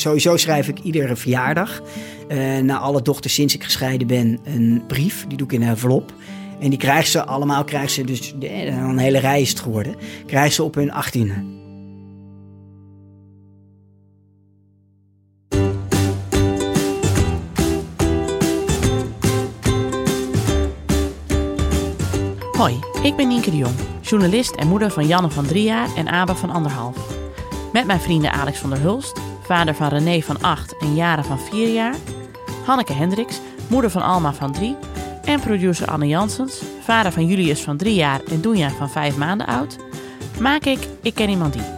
sowieso schrijf ik iedere verjaardag uh, naar alle dochters sinds ik gescheiden ben een brief. Die doe ik in een envelop. En die krijgen ze allemaal, krijgen ze dus een hele rij is het geworden, krijgen ze op hun achttiende. Hoi, ik ben Nienke de Jong, journalist en moeder van Janne van drie jaar en Abe van anderhalf. Met mijn vrienden Alex van der Hulst, vader van René van 8 en Jara van 4 jaar, Hanneke Hendricks, moeder van Alma van 3 en producer Anne Jansens, vader van Julius van 3 jaar en Doenja van 5 maanden oud, maak ik Ik Ken Iemand Die.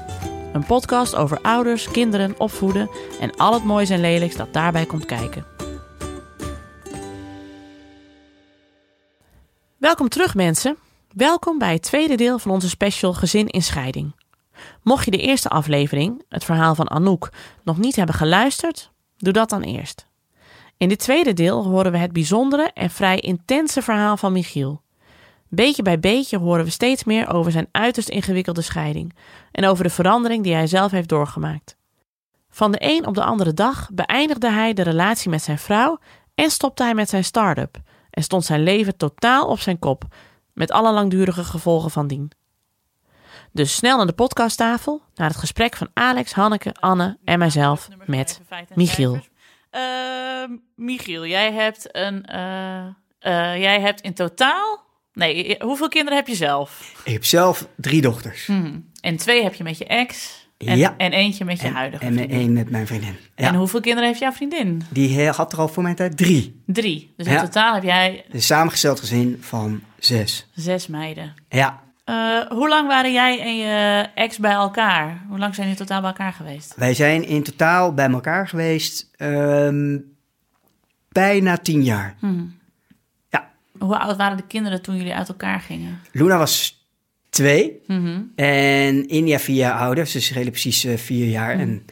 Een podcast over ouders, kinderen, opvoeden en al het moois en lelijks dat daarbij komt kijken. Welkom terug mensen. Welkom bij het tweede deel van onze special Gezin in Scheiding. Mocht je de eerste aflevering, het verhaal van Anouk, nog niet hebben geluisterd, doe dat dan eerst. In dit tweede deel horen we het bijzondere en vrij intense verhaal van Michiel. Beetje bij beetje horen we steeds meer over zijn uiterst ingewikkelde scheiding en over de verandering die hij zelf heeft doorgemaakt. Van de een op de andere dag beëindigde hij de relatie met zijn vrouw en stopte hij met zijn start-up en stond zijn leven totaal op zijn kop, met alle langdurige gevolgen van dien. Dus snel naar de podcasttafel, naar het gesprek van Alex, Hanneke, Anne en mijzelf met Michiel. Uh, Michiel, jij hebt, een, uh, uh, jij hebt in totaal. Nee, hoeveel kinderen heb je zelf? Ik heb zelf drie dochters. Hmm. En twee heb je met je ex. En, ja. en eentje met je en, huidige En vriendin. één met mijn vriendin. Ja. En hoeveel kinderen heeft jouw vriendin? Die had er al voor mijn tijd drie. Drie. Dus in ja. totaal heb jij... Een samengesteld gezin van zes. Zes meiden. Ja. Uh, hoe lang waren jij en je ex bij elkaar? Hoe lang zijn jullie totaal bij elkaar geweest? Wij zijn in totaal bij elkaar geweest um, bijna tien jaar. Hmm. Ja. Hoe oud waren de kinderen toen jullie uit elkaar gingen? Luna was twee mm-hmm. en India vier jaar ouder. Ze is redelijk precies vier jaar. En,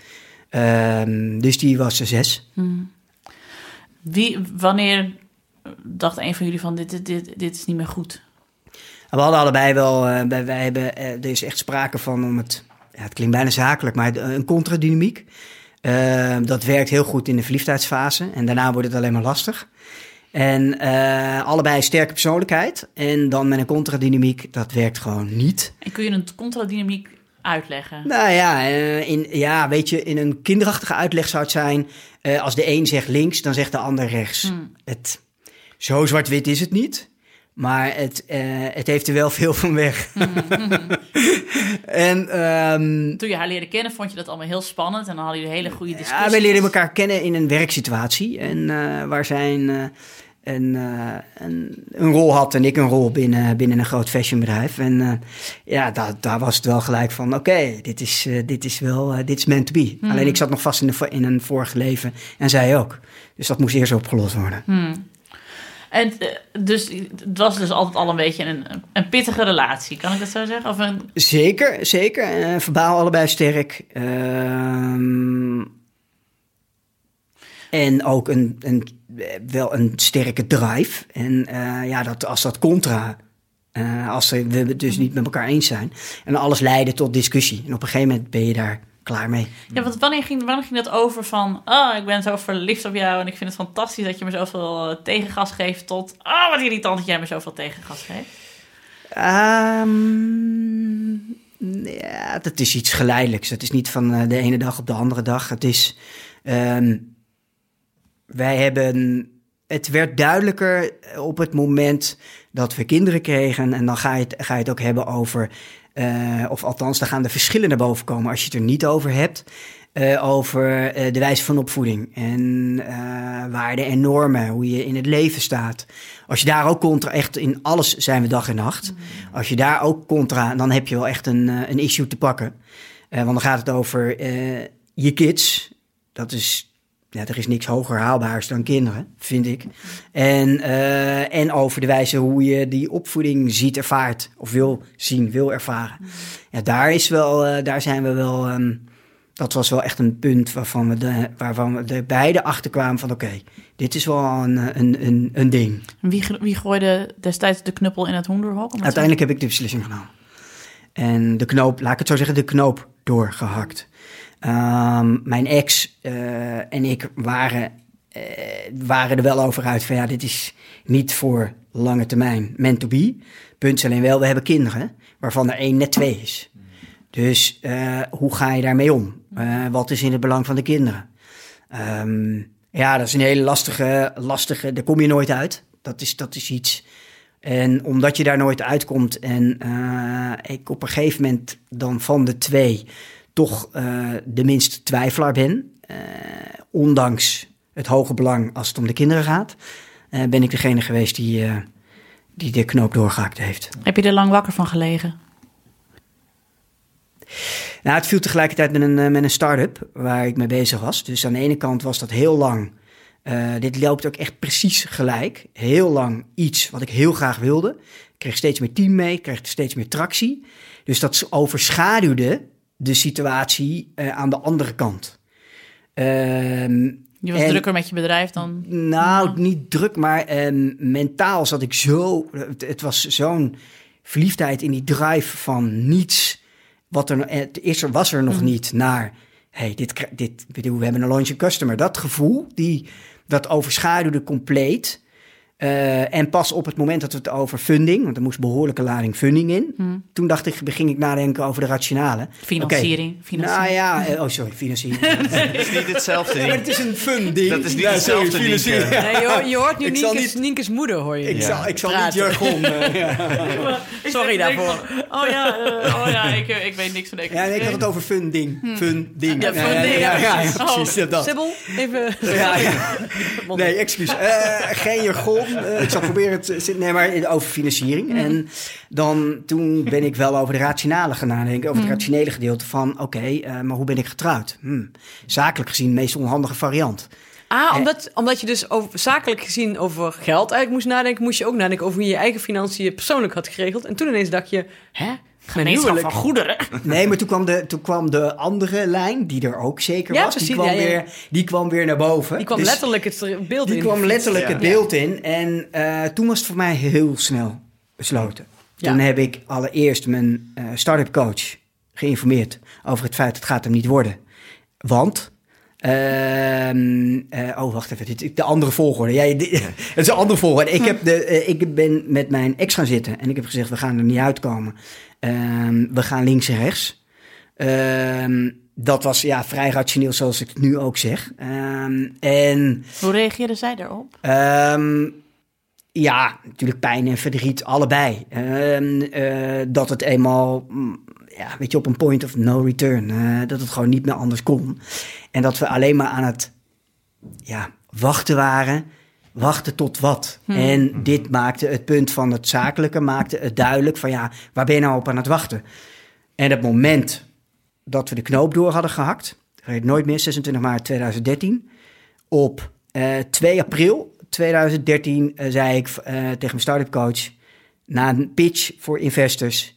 um, dus die was zes. Mm. Wie, wanneer dacht een van jullie van dit, dit, dit, dit is niet meer goed? We hadden allebei wel, uh, wij, wij hebben, uh, er is echt sprake van om het, ja, het klinkt bijna zakelijk, maar een contradynamiek. Uh, dat werkt heel goed in de verliefdheidsfase en daarna wordt het alleen maar lastig. En allebei sterke persoonlijkheid en dan met een contradynamiek, dat werkt gewoon niet. En kun je een contradynamiek uitleggen? Nou ja, in, ja, weet je, in een kinderachtige uitleg zou het zijn, als de een zegt links, dan zegt de ander rechts. Hmm. Het, zo zwart-wit is het niet. Maar het, uh, het heeft er wel veel van weg. En, um, Toen je haar leerde kennen, vond je dat allemaal heel spannend. En dan hadden jullie hele goede discussies. Ja, wij leerden elkaar kennen in een werksituatie. En uh, waar zij een, uh, een, een, een, rol had en ik een rol binnen, binnen een groot fashionbedrijf. En ja, daar, daar was het wel gelijk van, oké, okay, dit, is, dit is wel, dit is meant to be. Mm. Alleen ik zat nog vast in, de, in een vorig leven en zij ook. Dus dat moest eerst opgelost worden. Mm. En dus het was dus altijd al een beetje een, een pittige relatie, kan ik dat zo zeggen? Of een... Zeker, zeker. Uh, verbaal allebei sterk. Uh, en ook een, een, wel een sterke drive. En ja, dat, als dat contra, als we het dus niet met elkaar eens zijn. En alles leidde tot discussie. En op een gegeven moment ben je daar klaar mee. Ja, want wanneer ging, wanneer ging dat over van... Oh, ik ben zo verliefd op jou en ik vind het fantastisch dat je me zoveel tegengas geeft... tot, oh, wat irritant dat jij me zoveel tegengas geeft? Um, ja, dat is iets geleidelijks. Het is niet van de ene dag op de andere dag. Het is... Um, wij hebben... Het werd duidelijker op het moment dat we kinderen kregen. En dan ga je het, ga je het ook hebben over... Uh, of althans, dan gaan de verschillen naar boven komen als je het er niet over hebt. Uh, over uh, de wijze van opvoeding en waarden en normen, hoe je in het leven staat. Als je daar ook contra, echt in alles zijn we dag en nacht. Mm. Als je daar ook contra, dan heb je wel echt een, een issue te pakken. want dan gaat het over je kids. Dat is ja, er is niks hoger haalbaars dan kinderen, vind ik. En, uh, en over de wijze hoe je die opvoeding ziet, ervaart of wil zien, wil ervaren. Ja, daar is wel, uh, daar zijn we wel. Um, dat was wel echt een punt waarvan we, de, waarvan we de beide achter kwamen van oké, okay, dit is wel een, een, een, een ding. Wie, wie gooide destijds de knuppel in het hoenderhok? Uiteindelijk heb ik de beslissing genomen. En de knoop, laat ik het zo zeggen, de knoop doorgehakt. Ehm, mijn ex eh, en ik waren, eh, waren er wel over uit van ja, dit is niet voor lange termijn meant to be. Punt alleen wel, we hebben kinderen, waarvan er één net twee is. Dus eh, hoe ga je daarmee om? Wat is in het belang van de kinderen? Ehm, ja, dat is een hele lastige, lastige, daar kom je nooit uit. Dat is, dat is iets. En omdat je daar nooit uitkomt en ik op een gegeven moment dan van de twee toch eh, de minste twijfelaar ben, eh, ondanks het hoge belang als het om de kinderen gaat, eh, ben ik degene geweest die, die de knoop doorgehakt heeft. Heb je er lang wakker van gelegen? Nou, het viel tegelijkertijd met een, met een start-up waar ik mee bezig was. Dus aan de ene kant was dat heel lang. dit loopt ook echt precies gelijk. Heel lang iets wat ik heel graag wilde. Ik kreeg steeds meer team mee, ik kreeg steeds meer tractie. Dus dat overschaduwde de situatie eh, aan de andere kant. Ehm, Je was En- drukker met je bedrijf dan... nou, niet druk, maar ehm, mentaal zat ik zo. Het, het was zo'n verliefdheid in die drive van niets. Wat er, het is er was er nog niet naar. hey, dit, dit, bedoel, we hebben een launching customer. Dat gevoel, die, dat overschaduwde compleet. Eh, en pas op het moment dat we het over funding, want er moest behoorlijke lading funding in. Toen dacht ik, begin ik nadenken over de rationale. Financiering. Financiering. Nou ja, eh, oh sorry, financiering. Het is niet hetzelfde maar het is een funding. Dat is niet Ja, sorry, hetzelfde, financiering. Nee, je, hoort- je hoort nu Nienke's, niet- Nienke's moeder, hoor je. Ik zal, ik zal niet jargon. eh, ja. Sorry daarvoor. Oh ja, oh ja ik, ik weet niks van Ja, nee, ik had het over funding. Funding. Ja, funding, Ja, ja, ja, ja, ja, precies. dat, dat. Sibyl, even... Ja, ja. Nee, excuus. Eh, geen jargon. Eh, ik zal proberen het... Nee, maar over financiering. En dan, toen ben ik wel over de rationale gaan nadenken. Over het rationele gedeelte van... Oké, eh, maar hoe ben ik getrouwd? Hm. Zakelijk gezien de meest onhandige variant. Ah, omdat, omdat je dus over, zakelijk gezien over geld eigenlijk moest nadenken... moest je ook nadenken over hoe je je eigen financiën persoonlijk had geregeld. En toen ineens dacht je, hè? Gemeenschap van goederen. Nee, maar toen kwam, de, toen kwam de andere lijn, die er ook zeker Ja, was, die, kwam ja, ja. Weer, die kwam weer naar boven. Die kwam Dus- letterlijk het beeld Die in. kwam letterlijk Ja. het beeld in. En eh, toen was het voor mij heel snel besloten. Ja. Toen heb ik allereerst mijn eh start-up coach geïnformeerd over het feit dat het gaat hem niet worden. Want... ehm, eh, oh, wacht even. Dit, de andere volgorde. Ja, dit- het is een andere volgorde. Ik, heb de, eh, ik ben met mijn ex gaan zitten. En ik heb gezegd, we gaan er niet uitkomen. Ehm, we gaan links en rechts. Ehm, dat was ja, vrij rationeel, zoals ik het nu ook zeg. Ehm, en Hoe reageerde zij daarop? Ehm, ja, natuurlijk pijn en verdriet, allebei. Ehm, eh, dat het eenmaal, mm, ja, weet je, op een point of no return, eh, dat het gewoon niet meer anders kon. En dat we alleen maar aan het, ja, wachten waren. Wachten tot wat? En dit maakte het punt van het zakelijke, maakte het duidelijk van ja, waar ben je nou op aan het wachten? En het moment dat we de knoop door hadden gehakt, vergeet nooit meer, 26 maart 2013, op eh, 2 april 2013 eh, zei ik tegen mijn start-up coach, na een pitch voor investors,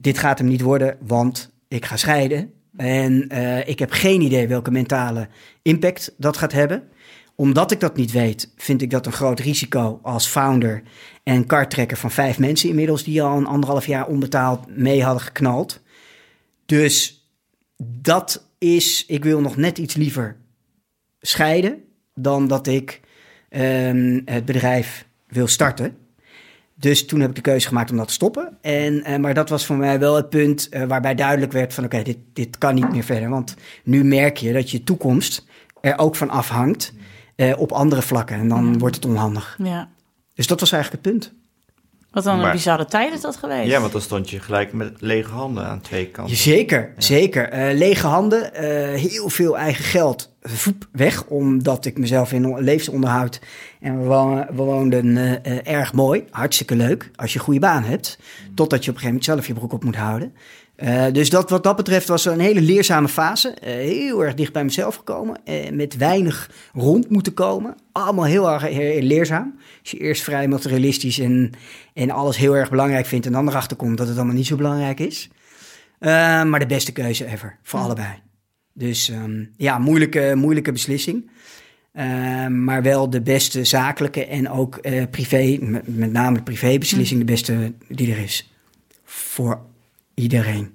dit gaat hem niet worden, want ik ga scheiden. En eh, ik heb geen idee welke mentale impact dat gaat hebben. Omdat ik dat niet weet, vind ik dat een groot risico als founder en karttrekker van vijf mensen inmiddels, die al een anderhalf jaar onbetaald mee hadden geknald. Dus dat is, ik wil nog net iets liever scheiden dan dat ik ehm, het bedrijf wil starten. Dus toen heb ik de keuze gemaakt om dat te stoppen. En, eh, maar dat was voor mij wel het punt eh, waarbij duidelijk werd van oké, dit, dit kan niet meer verder. Want nu merk je dat je toekomst er ook van afhangt eh, op andere vlakken. En dan wordt het onhandig. Ja. Dus dat was eigenlijk het punt. Wat dan een Maar- bizarre tijd is dat geweest. Ja, want dan stond je gelijk met lege handen aan twee kanten. Zeker, zeker. Eh, lege handen, eh, heel veel eigen geld voep, weg, omdat ik mezelf in levensonderhoud. En we, wo- we woonden eh, eh, erg mooi, hartstikke leuk, als je een goede baan hebt. Totdat je op een gegeven moment zelf je broek op moet houden. Eh, dus dat, wat dat betreft was een hele leerzame fase. Eh, heel erg dicht bij mezelf gekomen. eh, met weinig rond moeten komen. Allemaal heel erg leerzaam. Als je eerst vrij materialistisch en, en alles heel erg belangrijk vindt... en dan erachter komt dat het allemaal niet zo belangrijk is. Maar de beste keuze ever, voor allebei. Dus ehm, ja, moeilijke, moeilijke beslissing. Maar wel de beste zakelijke en ook privé, met, met name de privébeslissing, de beste die er is. Voor iedereen.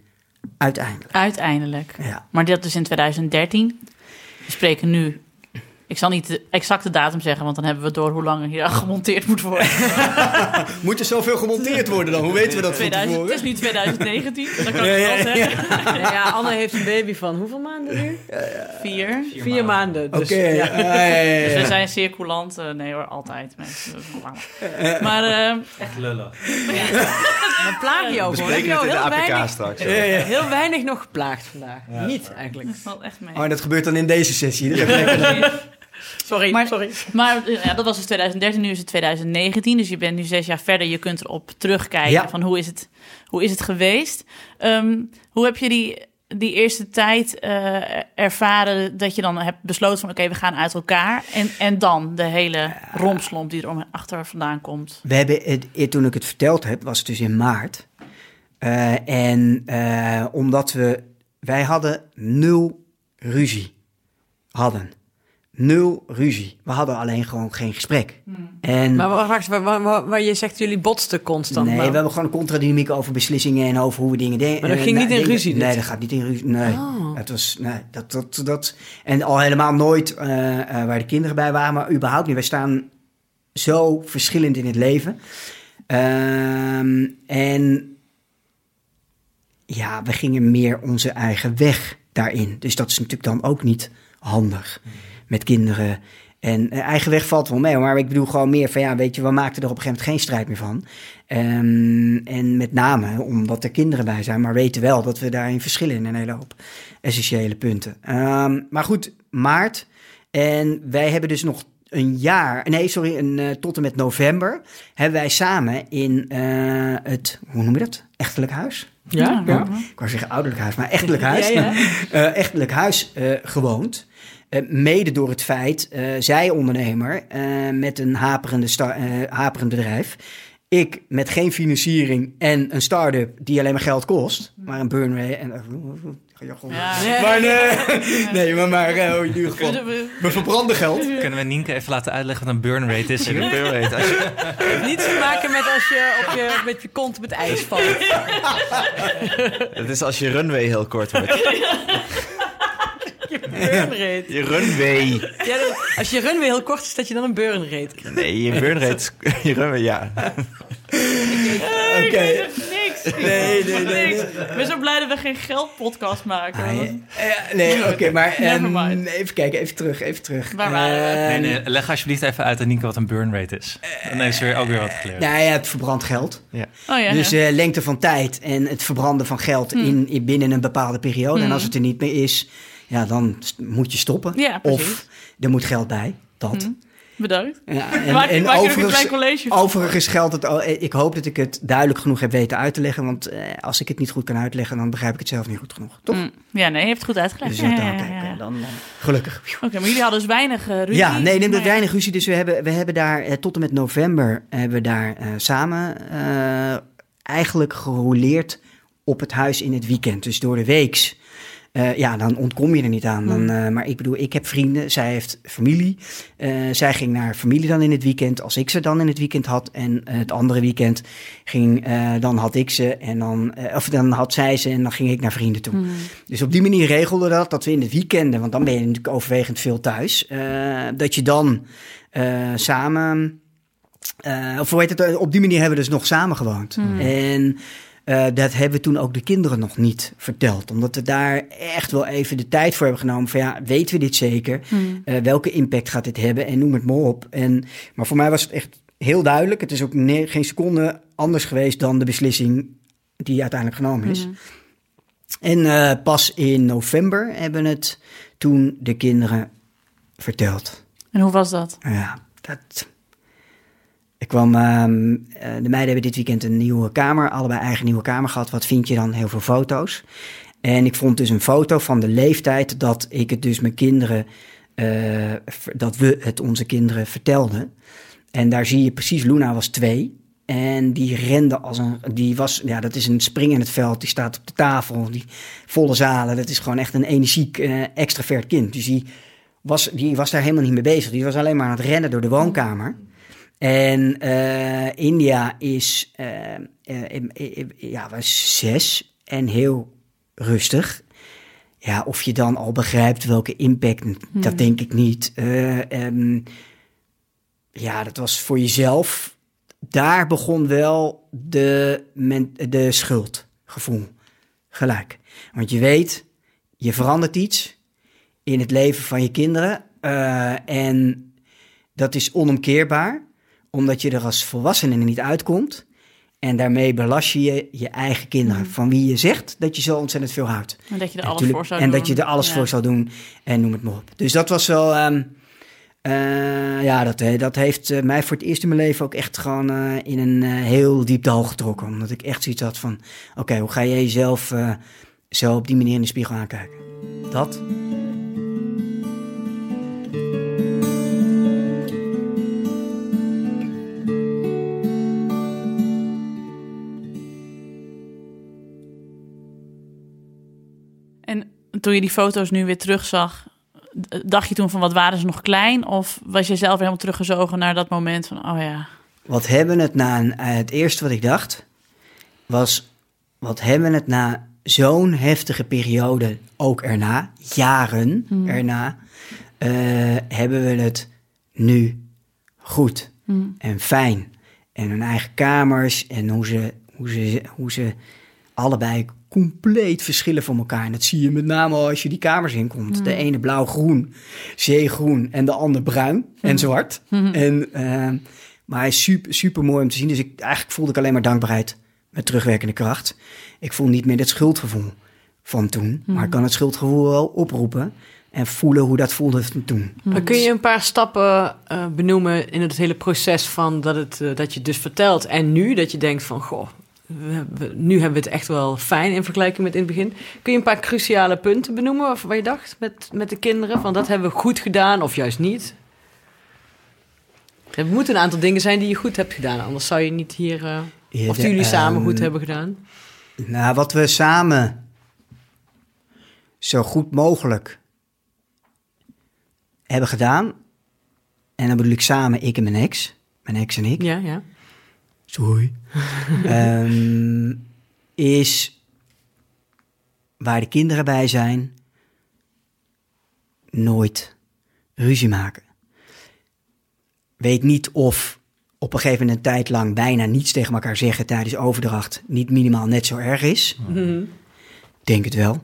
Uiteindelijk. Uiteindelijk. Ja. Maar dat is in 2013. We spreken nu. Ik zal niet de exacte datum zeggen, want dan hebben we door hoe lang er hier gemonteerd moet worden. Moet er zoveel gemonteerd worden dan? Hoe weten we dat 2000, het is nu 2019, dat kan Ja, ik ja, wel ja. zeggen. Ja, Anne heeft een baby van hoeveel maanden nu? Vier. Vier maanden. Dus, Oké. ja. ja, ja, ja, Dus we zijn zeer coulant. Eh, nee hoor, altijd. mensen. Maar eh, Echt lullig. Dan plaag je jou We gewoon. Heb spreken je het in de heel APK weinig, straks. heel weinig nog geplaagd vandaag. Niet eigenlijk. dat valt echt mee. Oh, en dat gebeurt dan in deze sessie. Ook lekker. Sorry, Maar- sorry. Maar ja, dat was dus 2013, nu is het 2019. Dus je bent nu zes jaar verder. Je kunt erop terugkijken Ja. van hoe is het, hoe is het geweest. Ehm, hoe heb je die, die eerste tijd eh, ervaren dat je dan hebt besloten van... oké, we gaan uit elkaar. En, en dan de hele romslomp die er om achter vandaan komt. We hebben het, toen ik het verteld heb, was het dus in maart. Eh, en eh, omdat we, wij hadden nul ruzie. Hadden. Nul ruzie. We hadden alleen gewoon geen gesprek. En Maar wacht, waar, waar, waar, waar je zegt jullie botsten constant. nee, maar- we hebben gewoon een contradynamiek over beslissingen en over hoe we dingen denken. Maar dat ging niet in ruzie, dit? Nee, dat gaat niet in ruzie. Nee. Oh. Het was, nee, dat, dat, dat. En al helemaal nooit eh, eh, waar de kinderen bij waren, maar überhaupt niet. Wij staan zo verschillend in het leven. Ehm, en ja, we gingen meer onze eigen weg daarin. Dus dat is natuurlijk dan ook niet handig met kinderen. En eh, eigen weg valt wel mee, maar ik bedoel gewoon meer van ja, weet je, we maakten er op een gegeven moment geen strijd meer van. Ehm, en met name omdat er kinderen bij zijn, maar weten wel dat we daarin verschillen in een hele hoop essentiële punten. Ehm, maar goed, maart. En wij hebben dus nog een jaar, nee, sorry, een, eh, tot en met november hebben wij samen in eh, het, hoe noem je dat? Echtelijk huis? Ja? Ja. Ik wou zeggen ouderlijk huis, maar echtelijk huis. Ja, ja. Eh, echtelijk huis eh, gewoond. Eh, mede door het feit, eh, zij ondernemer eh, met een haperende sta- eh, haperend bedrijf. Ik met geen financiering en een start-up die alleen maar geld kost. Maar een burn rate en... ja, gewoon- Ja. Maar nee, nee, maar, maar in ieder geval, we verbranden geld. Kunnen we Nienke even laten uitleggen wat een burn rate is? Burn rate. Als je- Niets te maken met als je, op je met je kont op het ijs valt. Het is als je runway heel kort wordt. Burn rate. Je runway. Ja, als je runway heel kort is, dat je dan een burn rate krijgt. Nee, je burn rate. Je runway, ja. Oké. Niks. Nee, nee, nee. Niks. nee. Ik ben zo blij dat we geen geldpodcast maken. Ah, ja. Eh, nee, oké, maar ehm, even kijken, even terug, even terug. Waar waren we? Ehm, Nee, nee, leg alsjeblieft even uit aan Nienke wat een burn rate is. Dan heeft ze weer ook weer wat geleerd. Nou ja, het verbrand geld. Oh ja, Dus ja. eh, lengte van tijd en het verbranden van geld in, in binnen een bepaalde periode. En als het er niet meer is, ja, dan moet je stoppen. Ja, of er moet geld bij. Dat. Bedankt. Ja, en, Maak, en maak overigens, klein college overigens geldt het. al- eh, Ik hoop dat ik het duidelijk genoeg heb weten uit te leggen. Want eh, als ik het niet goed kan uitleggen, dan begrijp ik het zelf niet goed genoeg. Toch? Mm. Ja, nee, je hebt het goed uitgelegd. Dus Ja, ja, dan, eh, dan, dan gelukkig. Oké, maar jullie hadden dus weinig eh, ruzie. Ja, nee, neem dat weinig ruzie. Dus we hebben, we hebben daar eh, tot en met november hebben we daar eh, samen eh, eigenlijk gerouleerd op het huis in het weekend. Dus door de weeks. Eh, ja, dan ontkom je er niet aan. Dan, eh, maar ik bedoel, ik heb vrienden, zij heeft familie. Eh, zij ging naar familie dan in het weekend, als ik ze dan in het weekend had. En het andere weekend ging, dan had ik ze en dan, of dan had zij ze en dan ging ik naar vrienden toe. Dus op die manier regelde dat, dat we in het weekenden, want dan ben je natuurlijk overwegend veel thuis, dat je dan samen, of hoe heet het, op die manier hebben we dus nog samen gewoond. En eh, dat hebben we toen ook de kinderen nog niet verteld, omdat we daar echt wel even de tijd voor hebben genomen van ja, weten we dit zeker? Eh, welke impact gaat dit hebben? En noem het maar op. En, maar voor mij was het echt heel duidelijk, het is ook geen seconde anders geweest dan de beslissing die uiteindelijk genomen is. En eh, pas in november hebben het toen de kinderen verteld. En hoe was dat? Ja, dat. Ik kwam. ehm, eh, de meiden hebben dit weekend een nieuwe kamer, allebei eigen nieuwe kamer gehad. Wat vind je dan? Heel veel foto's. En ik vond dus een foto van de leeftijd dat ik het dus mijn kinderen. eh, dat we het onze kinderen vertelden. En daar zie je precies, Luna was twee. En die rende als een. Die was, ja, dat is een spring in het veld. Die staat op de tafel. Die volle zalen. Dat is gewoon echt een energiek, eh, extravert kind. Dus die was, die was daar helemaal niet mee bezig. Die was alleen maar aan het rennen door de woonkamer. En eh, India is, eh, eh, ja, was zes en heel rustig. Ja, of je dan al begrijpt welke impact, dat denk ik niet. Eh, ehm, ja, dat was voor jezelf. Daar begon wel de, men, de schuldgevoel gelijk. Want je weet, je verandert iets in het leven van je kinderen. en dat is onomkeerbaar, omdat je er als volwassene niet uitkomt. En daarmee belast je je, eigen kinderen, van wie je zegt dat je zo ontzettend veel houdt. En dat je er En alles voor zou En doen. dat je er alles Ja. voor zou doen en noem het maar op. Dus dat was wel... ehm, eh, ja, dat, eh, dat heeft eh, mij voor het eerst in mijn leven ook echt gewoon in een heel diep dal getrokken. Omdat ik echt zoiets had van... Oké, hoe ga je jezelf zo op die manier in de spiegel aankijken? Dat. Toen je die foto's nu weer terugzag, dacht je toen van wat waren ze nog klein? Of was je zelf weer helemaal teruggezogen naar dat moment van, oh ja, Wat hebben het na... Een, eh, het eerste wat ik dacht was... Wat hebben het na zo'n heftige periode, ook erna, jaren erna... eh, hebben we het nu goed en fijn. En hun eigen kamers en hoe ze, hoe ze, hoe ze allebei compleet verschillen van elkaar. En dat zie je met name al als je die kamers inkomt. De ene blauw-groen, zeegroen en de ander bruin en zwart. En, eh, maar hij is super, super mooi om te zien. Dus ik, eigenlijk voelde ik alleen maar dankbaarheid met terugwerkende kracht. Ik voel niet meer het schuldgevoel van toen. Maar ik kan het schuldgevoel wel oproepen en voelen hoe dat voelde toen. Maar kun je een paar stappen eh, benoemen in het hele proces van dat, het, eh, dat je het dus vertelt en nu dat je denkt van goh, we, we- nu hebben we het echt wel fijn in vergelijking met in het begin. Kun je een paar cruciale punten benoemen waar, je dacht met, met de kinderen van dat hebben we goed gedaan of juist niet? Er moeten een aantal dingen zijn die je goed hebt gedaan, anders zou je niet hier eh, Ja, of de, jullie samen ehm, goed hebben gedaan. Nou, wat we samen zo goed mogelijk hebben gedaan. En dan bedoel ik samen ik en mijn ex. Mijn ex en ik. Ja, ja. Sorry. Ehm, is waar de kinderen bij zijn, nooit ruzie maken. Weet niet of op een gegeven moment een tijd lang bijna niets tegen elkaar zeggen tijdens overdracht niet minimaal net zo erg is. Mhm. Denk het wel.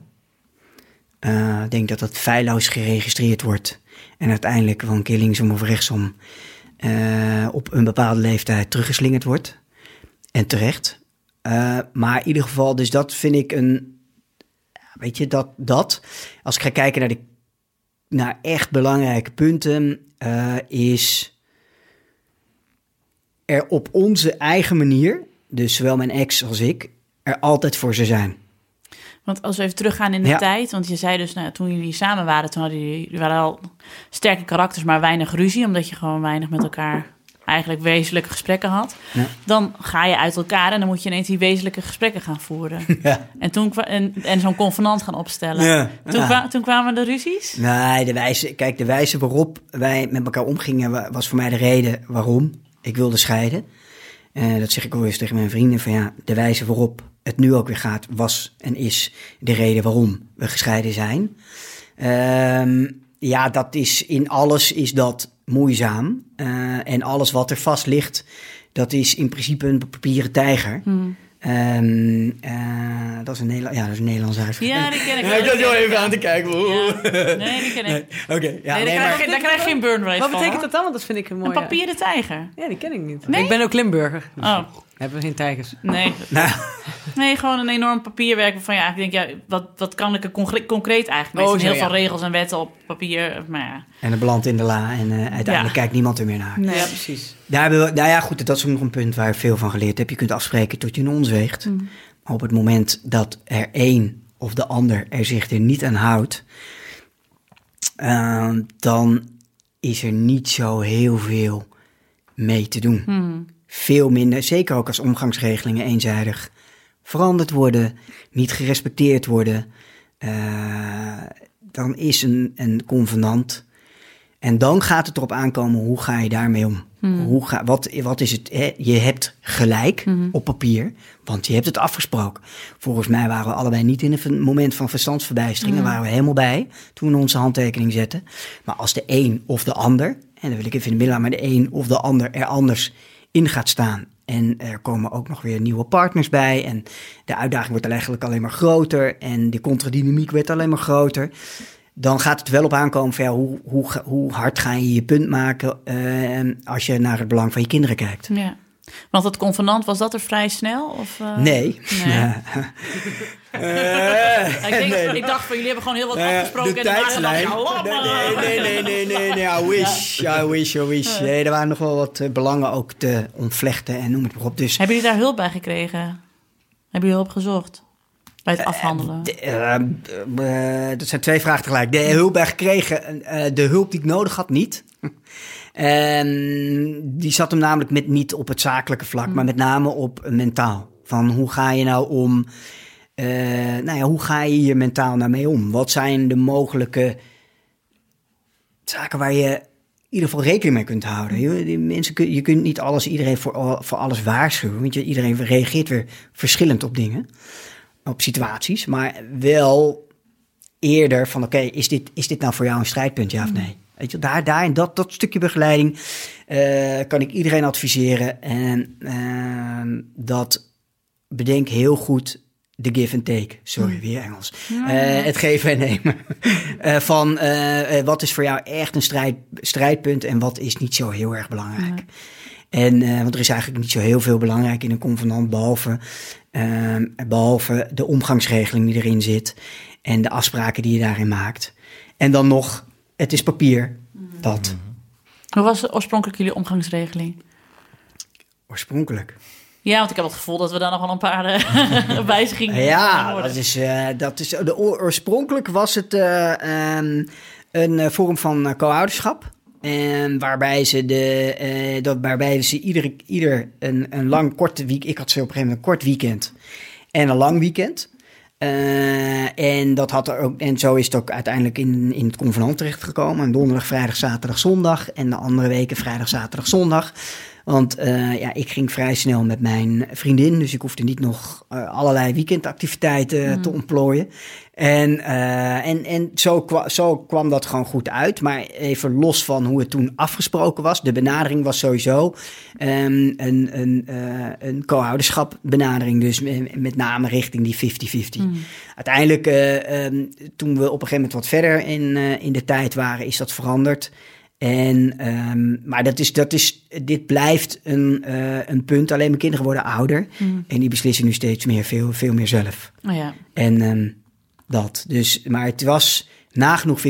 Eh, Ik denk dat dat feilloos geregistreerd wordt. En uiteindelijk een keer linksom of rechtsom eh, op een bepaalde leeftijd teruggeslingerd wordt. En terecht. Eh, maar in ieder geval, dus dat vind ik een. Weet je, dat, dat. Als ik ga kijken naar, de, naar echt belangrijke punten, eh, is er op onze eigen manier, dus zowel mijn ex als ik, er altijd voor ze zijn. Want als we even teruggaan in de Ja. tijd, want je zei dus nou, toen jullie samen waren, toen hadden jullie, jullie waren al sterke karakters, maar weinig ruzie, omdat je gewoon weinig met elkaar eigenlijk wezenlijke gesprekken had. Ja. Dan ga je uit elkaar en dan moet je ineens die wezenlijke gesprekken gaan voeren. Ja. En, toen en, en zo'n convenant gaan opstellen. Toen, kwa- toen kwamen de ruzies. Nee, de wijze, kijk, de wijze waarop wij met elkaar omgingen wa- was voor mij de reden waarom ik wilde scheiden. Eh, dat zeg ik ook eens tegen mijn vrienden van ja, de wijze waarop het nu ook weer gaat was en is de reden waarom we gescheiden zijn. Ehm, ja, dat is in alles is dat moeizaam. Eh, en alles wat er vast ligt, dat is in principe een papieren tijger. Ehm, eh, dat is een, Nederla ja, dat is een Nederlandse. Ja, die ken ik. Ja, ik zat heel even aan te kijken. Ja. Nee, die ken ik. Oké, ja, nee, daar, nee, krijg maar... je, daar krijg je geen burn rate Wat van. betekent dat dan? Want dat vind ik een Een mooie... papieren tijger. Ja, die ken ik niet. Nee? Ik ben ook Limburger. Dus Oh, Hebben we geen tijgers. nee. Nou, Nee, gewoon een enorm papierwerk waarvan ja, ik denk, ja, wat, wat kan ik er concre- concreet eigenlijk Oh, mee? zo, heel ja. veel regels en wetten op papier, maar ja. en het belandt in de la en eh, uiteindelijk Ja. kijkt niemand er meer naar. Nee. Ja, precies. Daar nou ja, goed, dat is ook nog een punt waar ik veel van geleerd heb. Je kunt afspreken tot je een ons weegt. Maar op het moment dat er één of de ander er zich er niet aan houdt, eh, dan is er niet zo heel veel mee te doen. Veel minder, zeker ook als omgangsregelingen eenzijdig veranderd worden, niet gerespecteerd worden. eh, dan is een, een convenant En dan gaat het erop aankomen, hoe ga je daarmee om? Hmm. Hoe ga, wat, wat is het? Hè? Je hebt gelijk Hmm. op papier, want je hebt het afgesproken. Volgens mij waren we allebei niet in een moment van verstandsverbijstering. Daar waren we helemaal bij toen we onze handtekening zetten. Maar als de een of de ander, en dan wil ik even in de midden laten, maar de een of de ander er anders in gaat staan. En er komen ook nog weer nieuwe partners bij. En de uitdaging wordt eigenlijk alleen maar groter. En de contradynamiek werd alleen maar groter dan gaat het wel op aankomen van ja, hoe, hoe, hoe hard ga je je punt maken eh, als je naar het belang van je kinderen kijkt. Ja. Want het convenant, was dat er vrij snel? Of, eh? Nee. Nee. Eh, Ik, denk, nee. ik dacht van jullie hebben gewoon heel wat ja, afgesproken. de en dacht tijdslijn. je, "Oh, laat maar." Nee, nee, nee, nee, nee, nee, I wish, I wish, I wish. Nee, er waren nog wel wat belangen ook te ontvlechten en noem het maar op. Dus Hebben jullie daar hulp bij gekregen? Hebben jullie hulp gezocht? Bij het afhandelen? De, eh, eh, dat zijn twee vragen tegelijk. De hulp bij gekregen, eh, de hulp die ik nodig had, niet. En die zat hem namelijk met, niet op het zakelijke vlak, maar met name op mentaal. Van hoe ga je nou om, eh, nou ja, hoe ga je hier mentaal nou mee om? Wat zijn de mogelijke zaken waar je in ieder geval rekening mee kunt houden? Je, die mensen, kun- je kunt niet alles, iedereen voor, voor alles waarschuwen, want je, iedereen reageert weer verschillend op dingen op situaties, maar wel eerder van oké, is, dit, is dit nou voor jou een strijdpunt, ja of nee? Weet je, daar, daar in dat, dat stukje begeleiding eh, kan ik iedereen adviseren. En ehm, dat bedenk heel goed de give and take. Sorry, weer Engels. Eh, het geven en nemen. Eh, van wat is voor jou echt een strijd, strijdpunt en wat is niet zo heel erg belangrijk. En, eh, want er is eigenlijk niet zo heel veel belangrijk in een convenant, behalve, ehm, behalve de omgangsregeling die erin zit en de afspraken die je daarin maakt. En dan nog, het is papier. Dat Hoe was oorspronkelijk jullie omgangsregeling? oorspronkelijk. Ja, want ik heb het gevoel dat we daar nog wel een paar eh, wijzigingen Ja, dat is, eh, dat is de, oor- oorspronkelijk was het eh, ehm, een vorm van co-ouderschap. En waarbij ze, de, eh, dat, waarbij ze ieder, ieder een, een lang korte week. Ik had ze op een gegeven moment een kort weekend en een lang weekend. Eh, en, dat had er ook, en zo is het ook uiteindelijk in, in het convenant terechtgekomen. En donderdag, vrijdag, zaterdag, zondag. En de andere weken vrijdag, zaterdag, zondag. Want eh, ja, ik ging vrij snel met mijn vriendin. Dus ik hoefde niet nog eh, allerlei weekendactiviteiten te ontplooien. En, eh, en, en zo, kwa- zo kwam dat gewoon goed uit. Maar even los van hoe het toen afgesproken was. De benadering was sowieso ehm, een, een, eh, een co-ouderschap benadering. Dus met, name richting die 50-50. Uiteindelijk, eh, ehm, toen we op een gegeven moment wat verder in, in de tijd waren, is dat veranderd. En, ehm, maar dat is, dat is, dit blijft een, eh, een punt. Alleen mijn kinderen worden ouder. En die beslissen nu steeds meer, veel, veel meer zelf. Oh ja. En ehm, dat. Dus, maar het was nagenoeg 50-50.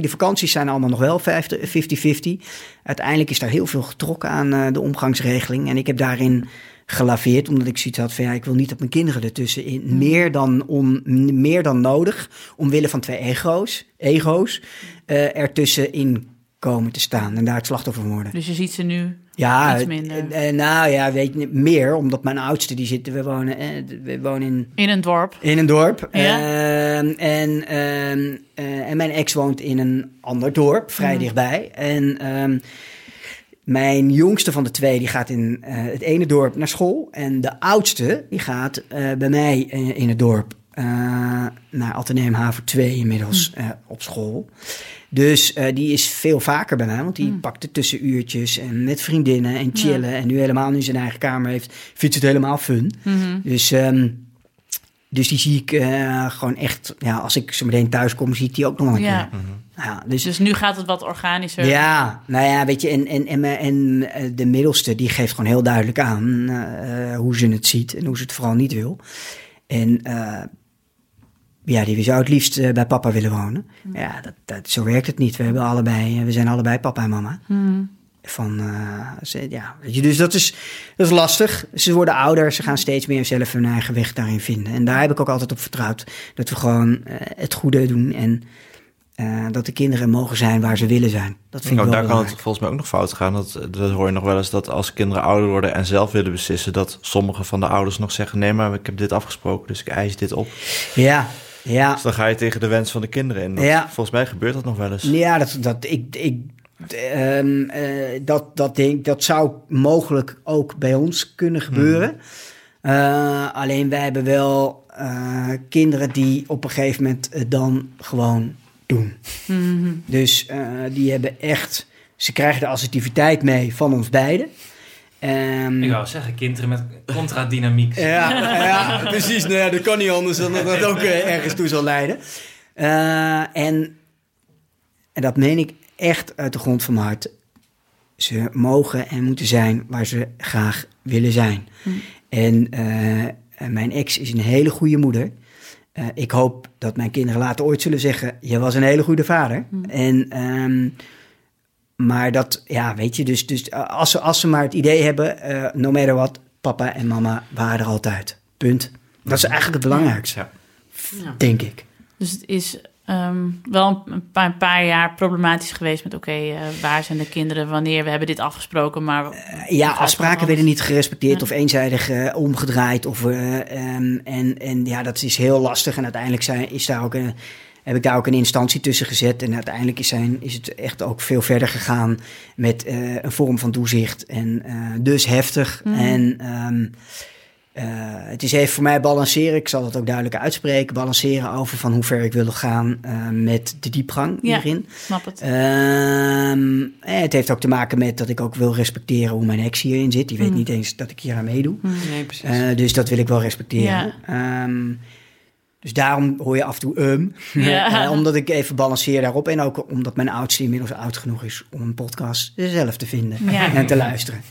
De vakanties zijn allemaal nog wel 50 50-50. Uiteindelijk is daar heel veel getrokken aan eh, de omgangsregeling. En ik heb daarin gelaveerd, omdat ik zoiets had van ja, ik wil niet dat mijn kinderen ertussenin meer dan, om, meer dan nodig, omwille van twee ego's, ego's eh ertussenin komen te staan en daar het slachtoffer van worden. Dus je ziet ze nu Ja, iets minder. eh, eh, nou ja, weet je, meer, omdat mijn oudste die zitten, we wonen, eh, we wonen in in een dorp. in een dorp. Ja. Ehm, en, ehm, eh, en mijn ex woont in een ander dorp, vrij dichtbij. En ehm, mijn jongste van de twee die gaat in het ene dorp naar school. En de oudste die gaat bij mij in het dorp naar Atheneum Haver 2 inmiddels eh, op school. Dus eh, die is veel vaker bij mij, want die pakt de tussenuurtjes en met vriendinnen en chillen. En nu helemaal nu zijn eigen kamer heeft, vindt ze het helemaal fun. Dus, ehm, dus die zie ik eh, gewoon echt, ja, als ik zo meteen thuis kom, zie ik die ook nog een Ja. keer. Ja, dus, Dus nu gaat het wat organischer. ja, nou ja, weet je, en, en, en, mijn- en eh, de middelste, die geeft gewoon heel duidelijk aan eh, eh, hoe ze het ziet en hoe ze het vooral niet wil. En eh, ja, die zou het liefst eh, bij papa willen wonen. Ja, dat, dat, zo werkt het niet. We, hebben allebei, eh, we zijn allebei papa en mama. Van, eh, ze, ja, weet je, dus dat is, dat is lastig. Ze worden ouder, ze gaan steeds meer zelf hun eigen weg daarin vinden. En daar heb ik ook altijd op vertrouwd. Dat we gewoon het goede doen en eh, dat de kinderen mogen zijn waar ze willen zijn. Dat vind ik Nou, wel daar kan het volgens mij ook nog fout gaan. Dat, dat hoor je nog wel eens dat als kinderen ouder worden en zelf willen beslissen, dat sommige van de ouders nog zeggen: nee, maar ik heb dit afgesproken, dus ik eis dit op. Ja, ja. Dus dan ga je tegen de wens van de kinderen in. Dat- Ja. Volgens mij gebeurt dat nog wel eens. Ja, dat, dat, ik, ik ehm, eh, dat, dat, denk, dat zou mogelijk ook bij ons kunnen gebeuren. Eh, alleen wij hebben wel eh, kinderen die op een gegeven moment het dan gewoon doen. Mhm. Dus eh, die hebben echt, ze krijgen de assertiviteit mee van ons beiden. Ehm, Ik wou zeggen, kinderen met contradynamiek. ja, ja, precies. Nou ja, dat kan niet anders dan dat dat ook eh, ergens toe zal leiden. Eh, en, en dat meen ik echt uit de grond van mijn hart. Ze mogen en moeten zijn waar ze graag willen zijn. En eh, mijn ex is een hele goede moeder. Eh, ik hoop dat mijn kinderen later ooit zullen zeggen: Je was een hele goede vader. En, ehm, maar dat, ja, weet je, dus, dus eh, als, ze, als ze maar het idee hebben: eh no matter what, papa en mama waren er altijd. Punt. Dat is eigenlijk het belangrijkste, Ja. denk ik. Dus het is ehm, wel een paar, een paar jaar problematisch geweest met... oké, eh, waar zijn de kinderen, wanneer? We hebben dit afgesproken, maar... Ja, afspraken werden niet gerespecteerd Ja. of eenzijdig omgedraaid. Of, eh, ehm, en, en ja, dat is heel lastig. En uiteindelijk zijn, is daar ook een, heb ik daar ook een instantie tussen gezet. En uiteindelijk is, zijn, is het echt ook veel verder gegaan met eh, een vorm van toezicht. En eh, dus heftig. En ehm, eh, het is even voor mij balanceren. Ik zal dat ook duidelijk uitspreken. Balanceren over van hoe ver ik wil gaan met de diepgang Ja. hierin. Snap het. Ehm, eh, het heeft ook te maken met dat ik ook wil respecteren hoe mijn ex hierin zit. Die weet niet eens dat ik hier aan meedoe. Nee, precies. Dus dat wil ik wel respecteren. Ja. Ehm, dus daarom hoor je af en toe um. Ja. Eh, omdat ik even balanceer daarop. En ook omdat mijn oudste inmiddels oud genoeg is om een podcast zelf te vinden Ja. en te luisteren.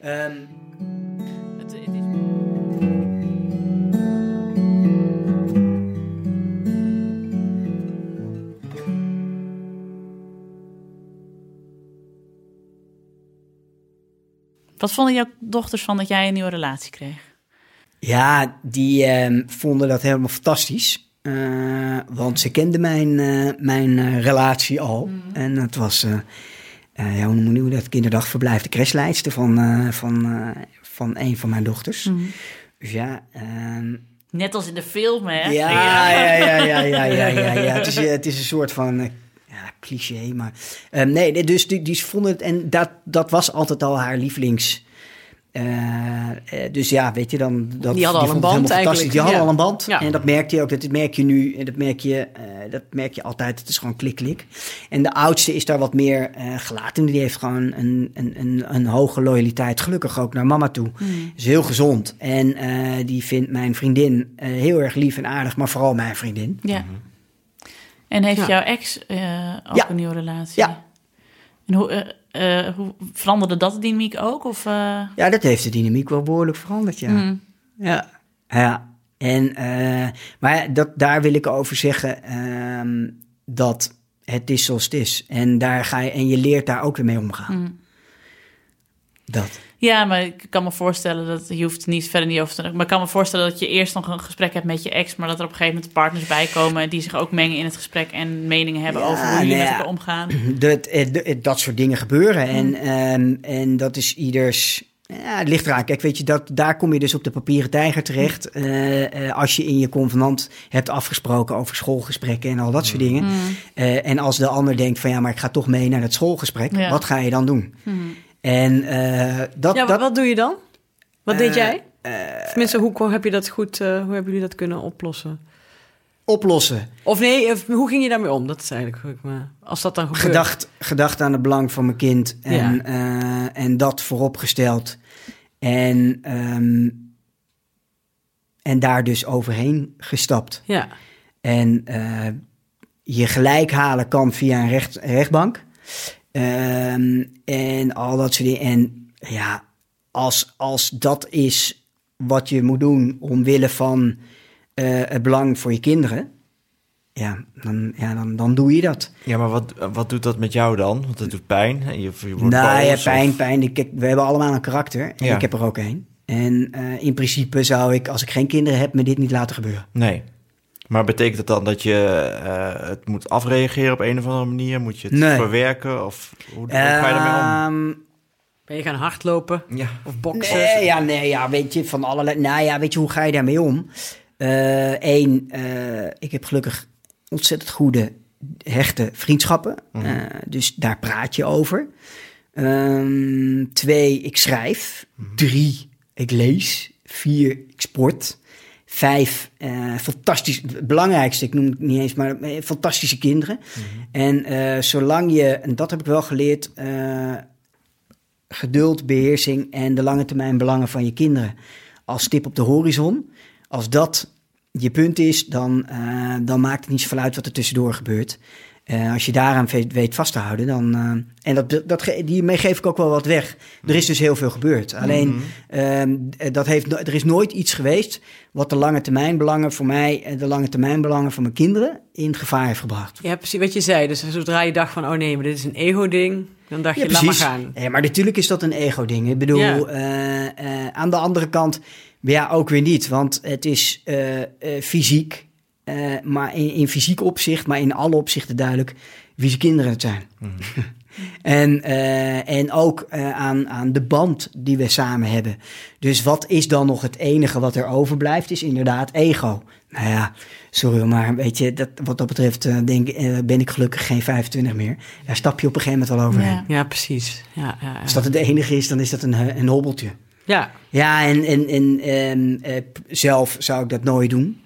Ehm, Wat vonden jouw dochters van dat jij een nieuwe relatie kreeg? Ja, die ehm, vonden dat helemaal fantastisch. Eh, want ze kenden mijn, eh, mijn eh, relatie al. Mhm. En dat was, ja, hoe noem dat, kinderdagverblijf, de crashlijst van, van, van een van mijn dochters. Mhm. Dus ja... Ehm, Net als in de film, hè? Ja, ja, ja, ja, ja, ja, ja. Het, is, het is een soort van ja, cliché, maar... Ehm, nee, dus die, die vonden het... En dat, dat was altijd al haar lievelings eh, eh, dus ja, weet je dan. Dat, Die hadden al een band eigenlijk, Die hadden ja. al een band. Ja. En dat merkte je ook. Dat merk je nu. En dat merk je, eh, dat merk je altijd. Het is gewoon klik, klik. En de oudste is daar wat meer eh, gelaten. Die heeft gewoon een, een, een, een hoge loyaliteit. Gelukkig ook naar mama toe. Is heel gezond. En eh, die vindt mijn vriendin eh, heel erg lief en aardig. Maar vooral mijn vriendin. Ja. En heeft Ja. jouw ex eh, ook Ja. een nieuwe relatie? Ja. En hoe, eh, eh, hoe veranderde dat de dynamiek ook? Of, eh, Ja, dat heeft de dynamiek wel behoorlijk veranderd, ja. mm, Ja. ja. En, maar dat, daar wil ik over zeggen ehm, dat het is zoals het is. En, daar ga je, en je leert daar ook weer mee omgaan. mm. Dat. Ja, maar ik kan me voorstellen dat je hoeft niet verder niet over te Maar ik kan me voorstellen dat je eerst nog een gesprek hebt met je ex, maar dat er op een gegeven moment partners bij komen en die zich ook mengen in het gesprek en meningen hebben Ja, over hoe jullie nou met elkaar omgaan. Dat, eh, d- dat soort dingen gebeuren. En, ehm, en dat is ieders. Ja, het ligt eraan. Kijk, weet je, dat, daar kom je dus op de papieren tijger terecht. eh, eh, als je in je convenant hebt afgesproken over schoolgesprekken en al dat soort dingen. Eh, en als de ander denkt van ja, maar ik ga toch mee naar het schoolgesprek. Ja. Wat ga je dan doen? En eh, dat, ja, dat, wat doe je dan? Wat deed Eh, jij? Tenminste, hoe, hoe heb je dat goed, eh, hoe hebben jullie dat kunnen oplossen? oplossen. Of nee, hoe ging je daarmee om? Dat is eigenlijk me, als dat dan gebeurt. Gedacht, gedacht aan het belang van mijn kind en, eh, en dat vooropgesteld. En, ehm, en daar dus overheen gestapt. Ja, En eh, je gelijk halen kan via een recht, rechtbank. Ehm, en al dat soort dingen. En ja, als, als dat is wat je moet doen omwille van eh, het belang voor je kinderen. Ja, dan, ja dan, dan doe je dat. Ja, maar wat, wat doet dat met jou dan? Want het doet pijn. en Je, je wordt Nou ja, pijn, of- pijn. Kijk, we hebben allemaal een karakter. En Ja. ik heb er ook een. En eh, in principe zou ik, als ik geen kinderen heb, me dit niet laten gebeuren. Nee. Maar betekent dat dan dat je eh, het moet afreageren op een of andere manier? Moet je het Nee. verwerken? Of hoe, hoe ga je daarmee om? Ehm, ben je gaan hardlopen Ja. of boksen? Nee, ja, nee, ja, weet je, van allerlei... Nou ja, weet je, hoe ga je daarmee om? Eén, ik heb gelukkig ontzettend goede hechte vriendschappen. Mhm. Eh, dus daar praat je over. Ehm, twee, ik schrijf. Mhm. Drie, ik lees. Vier, ik sport. Vijf, eh, fantastisch. Het belangrijkste, ik noem het niet eens, maar eh, fantastische kinderen. Mhm. En eh, zolang je, en dat heb ik wel geleerd, geduld, beheersing en de lange termijn belangen van je kinderen als stip op de horizon. Als dat je punt is, dan, dan maakt het niet zoveel uit wat er tussendoor gebeurt. Eh, als je daaraan weet, weet vast te houden, dan. eh, en dat, dat, ge- hiermee geef ik ook wel wat weg. Er is dus heel veel gebeurd. Alleen, ehm, dat heeft, er is nooit iets geweest wat de lange termijn belangen voor mij en de lange termijn belangen van mijn kinderen in gevaar heeft gebracht. Ja, precies wat je zei. Dus zodra je dacht van, oh nee, maar dit is een ego-ding, dan dacht je, laat maar gaan. Ja, maar natuurlijk is dat een ego-ding. Ik bedoel, Ja. eh, eh, aan de andere kant, ja, ook weer niet. Want het is eh, eh, fysiek, eh, maar in, in fysiek opzicht, maar in alle opzichten duidelijk wie zijn kinderen het zijn. en, eh, en ook eh, aan, aan de band die we samen hebben. Dus wat is dan nog het enige wat er overblijft, is inderdaad ego. Nou ja, sorry, maar weet je, dat, wat dat betreft denk, ben ik gelukkig geen 25 meer. Daar stap je op een gegeven moment wel overheen. Ja. Ja, precies. Ja, ja, ja. Als dat het enige is, dan is dat een, een hobbeltje. ja. Ja, en, en, en ehm, eh, p- zelf zou ik dat nooit doen.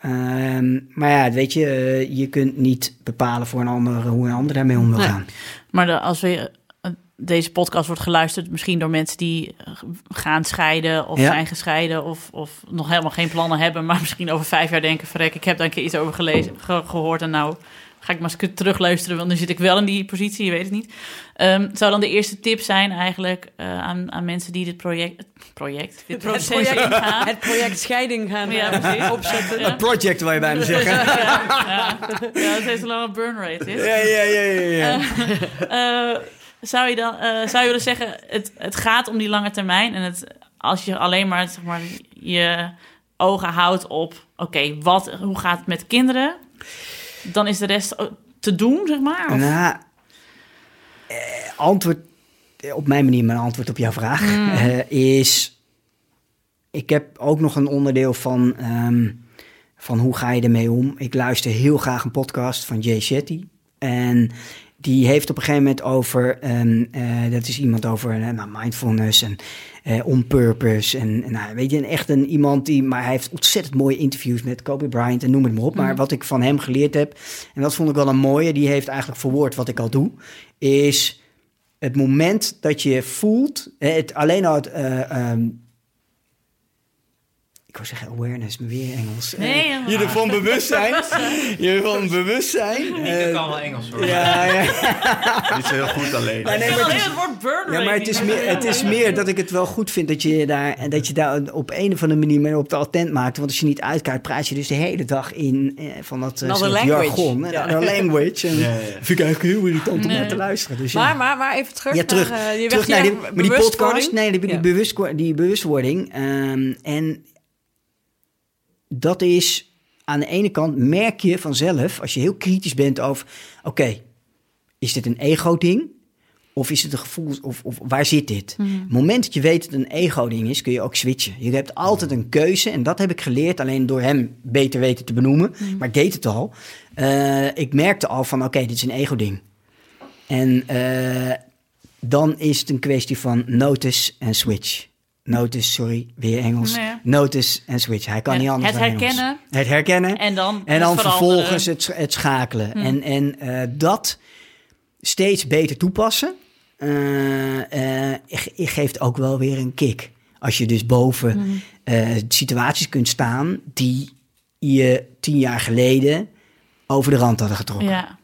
Ehm, maar ja, weet je, eh, je kunt niet bepalen voor een ander hoe een ander daarmee om wil Nee. gaan. Maar de- als we, eh, deze podcast wordt geluisterd, misschien door mensen die eh, gaan scheiden of Ja. zijn gescheiden of, of nog helemaal geen plannen hebben, maar misschien over vijf jaar denken: verrek, ik heb daar een keer iets over gelezen, ge- gehoord en nou ga ik maar eens terugluisteren, want nu zit ik wel in die positie, je weet het niet. Ehm, zou dan de eerste tip zijn eigenlijk eh, aan, aan mensen die dit project, het project, dit proces project-? Het project scheiding gaan Ja, eh, precies. opzetten. Ja. project, wil je bijna zeggen. ja, ja. ja, dat heeft een lange burn rate is. ja, ja, ja, ja. ja. Eh, zou je dan eh, zou je willen zeggen, het, het gaat om die lange termijn. En het, als je alleen maar, zeg maar je ogen houdt op, oké, wat, hoe gaat het met kinderen? Dan is de rest te doen, zeg maar? Of- Nou, eh, antwoord eh, op mijn manier, mijn antwoord op jouw vraag eh, is: ik heb ook nog een onderdeel van, ehm, van hoe ga je ermee om. Ik luister heel graag een podcast van Jay Shetty en die heeft op een gegeven moment over, ehm, eh, dat is iemand over eh, nou, mindfulness en eh, on purpose. En, en nou, weet je, echt een iemand die, maar hij heeft ontzettend mooie interviews met Kobe Bryant en noem het maar op. Maar wat ik van hem geleerd heb, en dat vond ik wel een mooie, die heeft eigenlijk verwoord wat ik al doe, is het moment dat je voelt, het, alleen al het, eh, ehm, wou zeggen awareness, maar weer Engels. Nee, helemaal je ervan bewust zijn. je ervan bewust zijn. Ik eh, kan wel Engels hoor. ja, ja. Niet zo heel goed alleen. Maar nee, maar het is, het woord burn rate ja, maar het is, meer, het is meer dat ik het wel goed vind dat je daar, en dat je daar op een of andere manier mee op de attent maakt. Want als je niet uitkijkt, praat je dus de hele dag in eh, van dat eh, language. jargon. Ja. Language. En Ja, vind ik eigenlijk heel irritant om Nee. naar te luisteren. Dus ja. Maar, maar, maar even terug ja, terug, naar, je terug weg naar die, maar die bewustwording. podcast. Nee, die, die, Ja. bewustwo- die bewustwording. ehm, en dat is aan de ene kant merk je vanzelf, als je heel kritisch bent over, oké, is dit een ego-ding? Of is het een gevoel, of, of waar zit dit? Op het moment dat je weet dat het een ego-ding is, kun je ook switchen. Je hebt altijd een keuze en dat heb ik geleerd alleen door hem beter weten te benoemen. Maar ik deed het al. Eh, ik merkte al van, oké, dit is een ego-ding. En eh, dan is het een kwestie van notice en switch. Notice, sorry, weer Engels. Nee. Notice en switch. Hij kan niet anders het dan Engels. herkennen. Het herkennen. En dan, En dan het vervolgens het, het schakelen. En, en eh, dat steeds beter toepassen, eh, eh, ge- geeft ook wel weer een kick. Als je dus boven eh, situaties kunt staan die je tien jaar geleden over de rand hadden getrokken. Ja.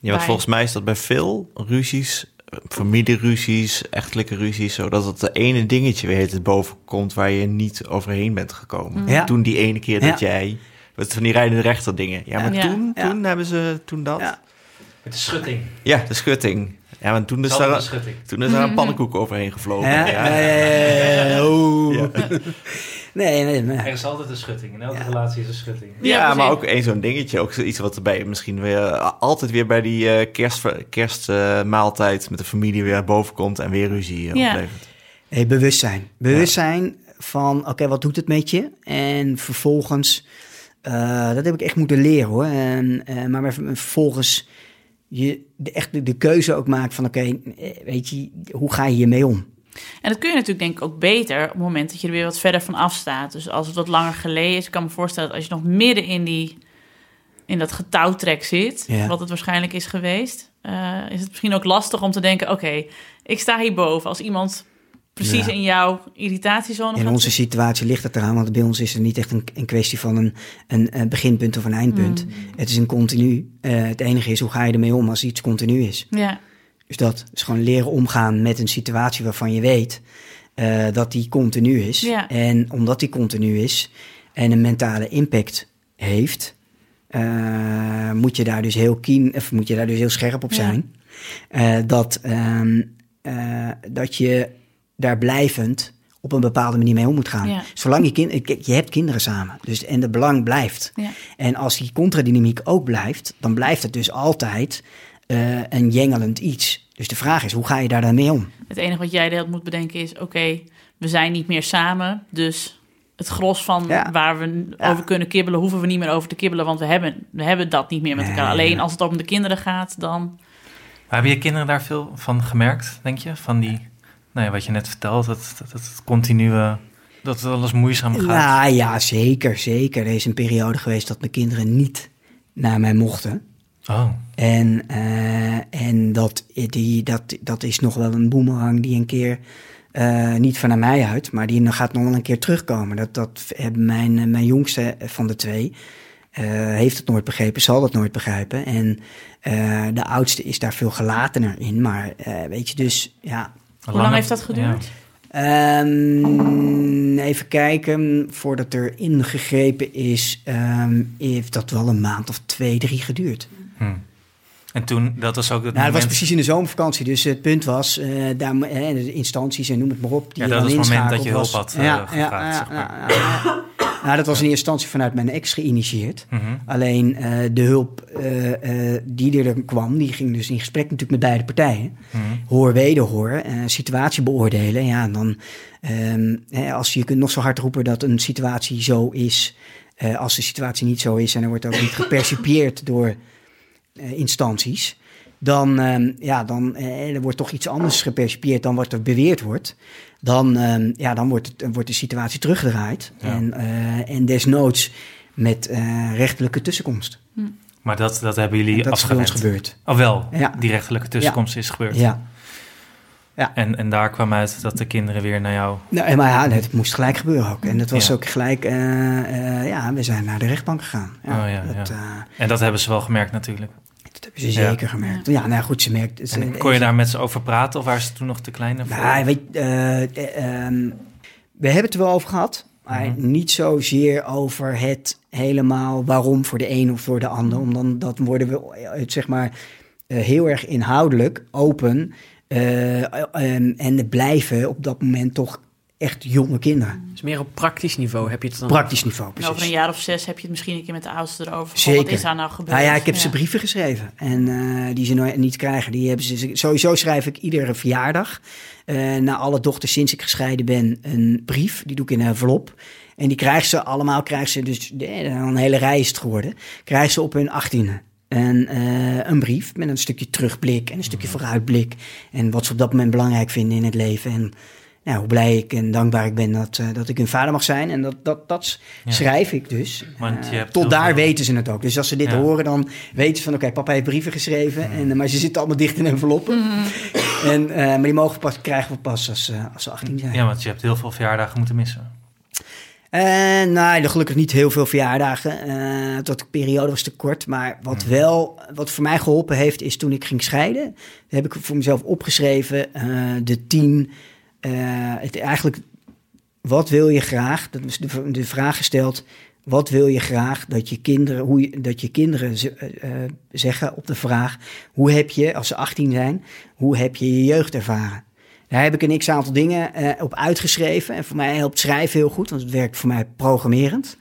Ja, want Bij- volgens mij is dat bij veel ruzies, familieruzies, echtelijke ruzies, zo dat het de ene dingetje weer het boven komt waar je niet overheen bent gekomen. Ja. Toen die ene keer dat Ja. jij, wat van die rijdende rechter dingen. Ja, maar Ja. toen, Ja. toen hebben ze toen dat. Ja. Ja, Met de schutting. de schutting. Ja, want toen is, Zelfde daar, schutting. toen is daar een pannenkoek overheen gevlogen. Ja, Ja. ja, ja, Nee, nee, maar- Er is altijd een schutting. In elke Ja. relatie is een schutting. Ja, Ja, maar ook één zo'n dingetje. Ook iets wat erbij misschien weer altijd weer bij die eh, kerst, kerstmaaltijd met de familie weer boven komt en weer ruzie eh, Ja. oplevert. Nee, bewustzijn. Bewustzijn van, oké, wat doet het met je? En vervolgens Eh, dat heb ik echt moeten leren hoor. En, eh, maar vervolgens je de, echt de, de keuze ook maakt van oké, eh, weet je, hoe ga je hiermee om? En dat kun je natuurlijk denk ik ook beter op het moment dat je er weer wat verder van afstaat. Dus als het wat langer geleden is, ik kan me voorstellen dat als je nog midden in, die, in dat getouwtrek zit, Ja. wat het waarschijnlijk is geweest, eh, is het misschien ook lastig om te denken, oké, ik sta hierboven. Als iemand precies Ja. in jouw irritatiezone In onze situatie ligt het eraan, want bij ons is het niet echt een, een kwestie van een, een, een beginpunt of een eindpunt. Het is een continu. Eh, het enige is, hoe ga je ermee om als iets continu is? Ja, Dus dat is gewoon leren omgaan met een situatie waarvan je weet eh, dat die continu is. Ja. En omdat die continu is en een mentale impact heeft, eh, moet je daar dus heel keen, of moet je daar dus heel scherp op Ja. zijn. Eh, dat, ehm, eh, dat je daar blijvend op een bepaalde manier mee om moet gaan. Ja. Zolang je kind, je hebt kinderen samen, dus en het belang blijft. ja. En als die contradynamiek ook blijft, dan blijft het dus altijd eh, een jengelend iets. Dus de vraag is, hoe ga je daar dan mee om? Het enige wat jij de hele moet bedenken is: oké, we zijn niet meer samen. Dus het gros van Ja. waar we Ja. over kunnen kibbelen, hoeven we niet meer over te kibbelen. Want we hebben, we hebben dat niet meer met Nee. elkaar. Alleen als het om de kinderen gaat, dan. Maar hebben je kinderen daar veel van gemerkt, denk je? Van die, nou ja, wat je net vertelt, dat, dat, dat het continue, dat het alles moeizaam gaat. Nou ja, zeker, zeker. Er is een periode geweest dat mijn kinderen niet naar mij mochten. Oh, En, eh, en dat, die, dat, dat is nog wel een boemerang die een keer, eh, niet van naar mij uit, maar die gaat nog wel een keer terugkomen. Dat, dat hebben mijn, eh, mijn jongste van de twee, eh, heeft het nooit begrepen, zal het nooit begrijpen. En eh, de oudste is daar veel gelatener in, maar eh, weet je, dus ja. Hoe lang heeft dat geduurd? Ehm, even kijken, voordat er ingegrepen is, ehm, heeft dat wel een maand of twee, drie geduurd. Ja. Hm. En toen, dat was ook het Nou, dat was moment... precies in de zomervakantie. Dus het punt was, eh, daar, eh, de instanties en noem het maar op. Die Ja, dat was het moment dat je hulp had, eh, gevraagd, zeg maar. ja, ja, ja. nou, dat was in eerste instantie vanuit mijn ex geïnitieerd. Mhm. Alleen de hulp die er kwam, die ging dus in gesprek natuurlijk met beide partijen. Mhm. Hoor, wederhoor, situatie beoordelen. Ja, en dan, ehm, hè, als je, je kunt nog zo hard roepen dat een situatie zo is, als de situatie niet zo is en er wordt ook niet gepercipieerd door instanties, dan, ehm, ja, dan eh, er wordt toch iets anders gepercipieerd dan wat er beweerd wordt. Dan, ehm, ja, dan wordt, het, wordt de situatie teruggedraaid. Ja. En, eh, en desnoods met eh, rechterlijke tussenkomst. Maar dat, dat hebben jullie dat is bij ons afgewend. gebeurd. Oh wel, Ja. die rechterlijke tussenkomst is gebeurd. Ja. En, en daar kwam uit dat de kinderen weer naar jou... Nou, maar ja, het moest gelijk gebeuren ook. En dat was Ja. ook gelijk, eh, eh, ja, we zijn naar de rechtbank gegaan. Oh ja, dat, ja. eh, En dat hebben ze wel gemerkt natuurlijk. dat hebben ze Ja. zeker gemerkt. Ja, nou ja, goed, ze merkt. Ze, En kon je daar met ze over praten of waren ze toen nog te klein? voor? Nou, weet, eh, eh, ehm, we hebben het er wel over gehad, maar Mhm. niet zozeer over het helemaal waarom voor de een of voor de ander. Om dan, worden we, zeg maar, heel erg inhoudelijk open. Eh, en, en blijven op dat moment toch echt jonge kinderen. Dus meer op praktisch niveau heb je het dan. Praktisch niveau, En precies. over een jaar of zes heb je het misschien een keer met de oudste erover. Zeker. Wat is daar nou gebeurd? Nou ja, ik heb ze brieven geschreven en eh, die ze nooit niet krijgen. Die hebben ze, sowieso schrijf ik iedere verjaardag eh naar alle dochters sinds ik gescheiden ben een brief. Die doe ik in een envelop. En die krijgen ze allemaal, krijgen ze dus, een hele rij is het geworden, krijgen ze op hun achttiende. En eh, een brief met een stukje terugblik en een stukje vooruitblik. En wat ze op dat moment belangrijk vinden in het leven. En ja, hoe blij ik en dankbaar ik ben dat, eh, dat ik hun vader mag zijn. En dat, dat, dat Ja. schrijf ik dus. Want je Eh, hebt tot daar veel- weten ze het ook. Dus als ze dit Ja. horen, dan weten ze van... oké, papa heeft brieven geschreven, en, eh, maar ze zitten allemaal dicht in enveloppen. En, eh, maar die mogen pas, krijgen we pas als, eh, als ze 18 zijn. Ja, want je hebt heel veel verjaardagen moeten missen. Eh, nou, gelukkig niet heel veel verjaardagen. eh tot de periode was te kort. Maar wat wel, wat voor mij geholpen heeft, is toen ik ging scheiden. Heb ik voor mezelf opgeschreven eh, de tien. eh, het eigenlijk, wat wil je graag? Dat is de, de vraag gesteld. Wat wil je graag dat je kinderen, hoe je, dat je kinderen ze- eh, eh, zeggen op de vraag: hoe heb je, als ze 18 zijn, hoe heb je je jeugd ervaren? Daar heb ik een x-aantal dingen eh, op uitgeschreven. En voor mij helpt schrijven heel goed, want het werkt voor mij programmerend.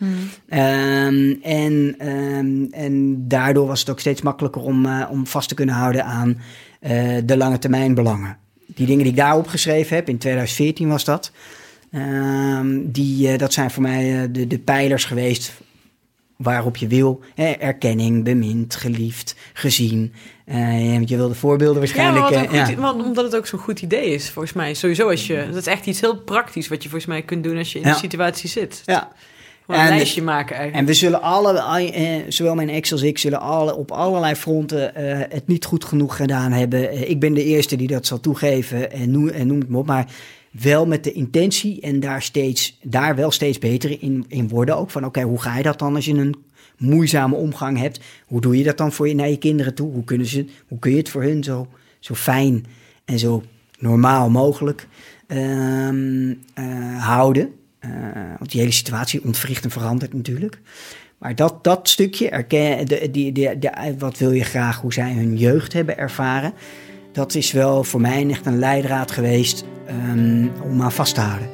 Ehm, en, ehm, en daardoor was het ook steeds makkelijker om, eh, om vast te kunnen houden aan eh, de lange termijn belangen. Die dingen die ik daar opgeschreven heb, in 2014 was dat. ehm, die, dat zijn voor mij de, de pijlers geweest waarop je wil. Erkenning, bemind, geliefd, gezien. Eh, je wilde voorbeelden waarschijnlijk. eh, goed, ja. want omdat het ook zo'n goed idee is, volgens mij. Sowieso als je... Dat is echt iets heel praktisch wat je volgens mij kunt doen als je in Ja. die situatie zit. Ja. Gewoon een En- lijstje maken En eigenlijk. we zullen alle, eh, zowel mijn ex als ik, zullen alle, op allerlei fronten het niet goed genoeg gedaan hebben. Ik ben de eerste die dat zal toegeven en noem, en noem het maar op. Maar wel met de intentie en daar, steeds, daar wel steeds beter in, in worden ook. Van oké, hoe ga je dat dan als je een moeizame omgang hebt? Hoe doe je dat dan voor je, naar je kinderen toe? Hoe, kunnen ze, hoe kun je het voor hun zo, zo fijn en zo normaal mogelijk ehm, eh, houden? Eh, want die hele situatie ontwricht en verandert natuurlijk. Maar dat, dat stukje, erken, de, die, die, de- wat wil je graag, hoe zij hun jeugd hebben ervaren, dat is wel voor mij echt een leidraad geweest ehm, om aan vast te houden.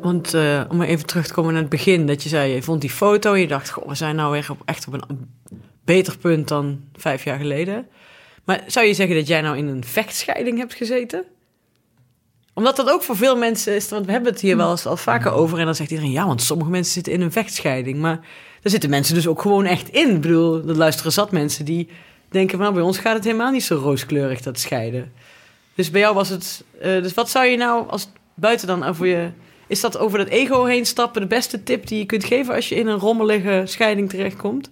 Want eh, om even terug te komen naar het begin, dat je zei, je vond die foto je dacht, we zijn nou weer echt op een beter punt dan vijf jaar geleden. Maar zou je zeggen dat jij nou in een vechtscheiding hebt gezeten? Omdat dat ook voor veel mensen is, want we hebben het hier wel eens al vaker over en dan zegt iedereen, ja, want sommige mensen zitten in een vechtscheiding. Maar daar zitten mensen dus ook gewoon echt in. Ik bedoel, er luisteren zat mensen die denken, nou, bij ons gaat het helemaal niet zo rooskleurig, dat scheiden. Dus bij jou was het, eh, dus wat zou je nou als buiten dan over je is dat over dat ego heen stappen de beste tip die je kunt geven als je in een rommelige scheiding terechtkomt?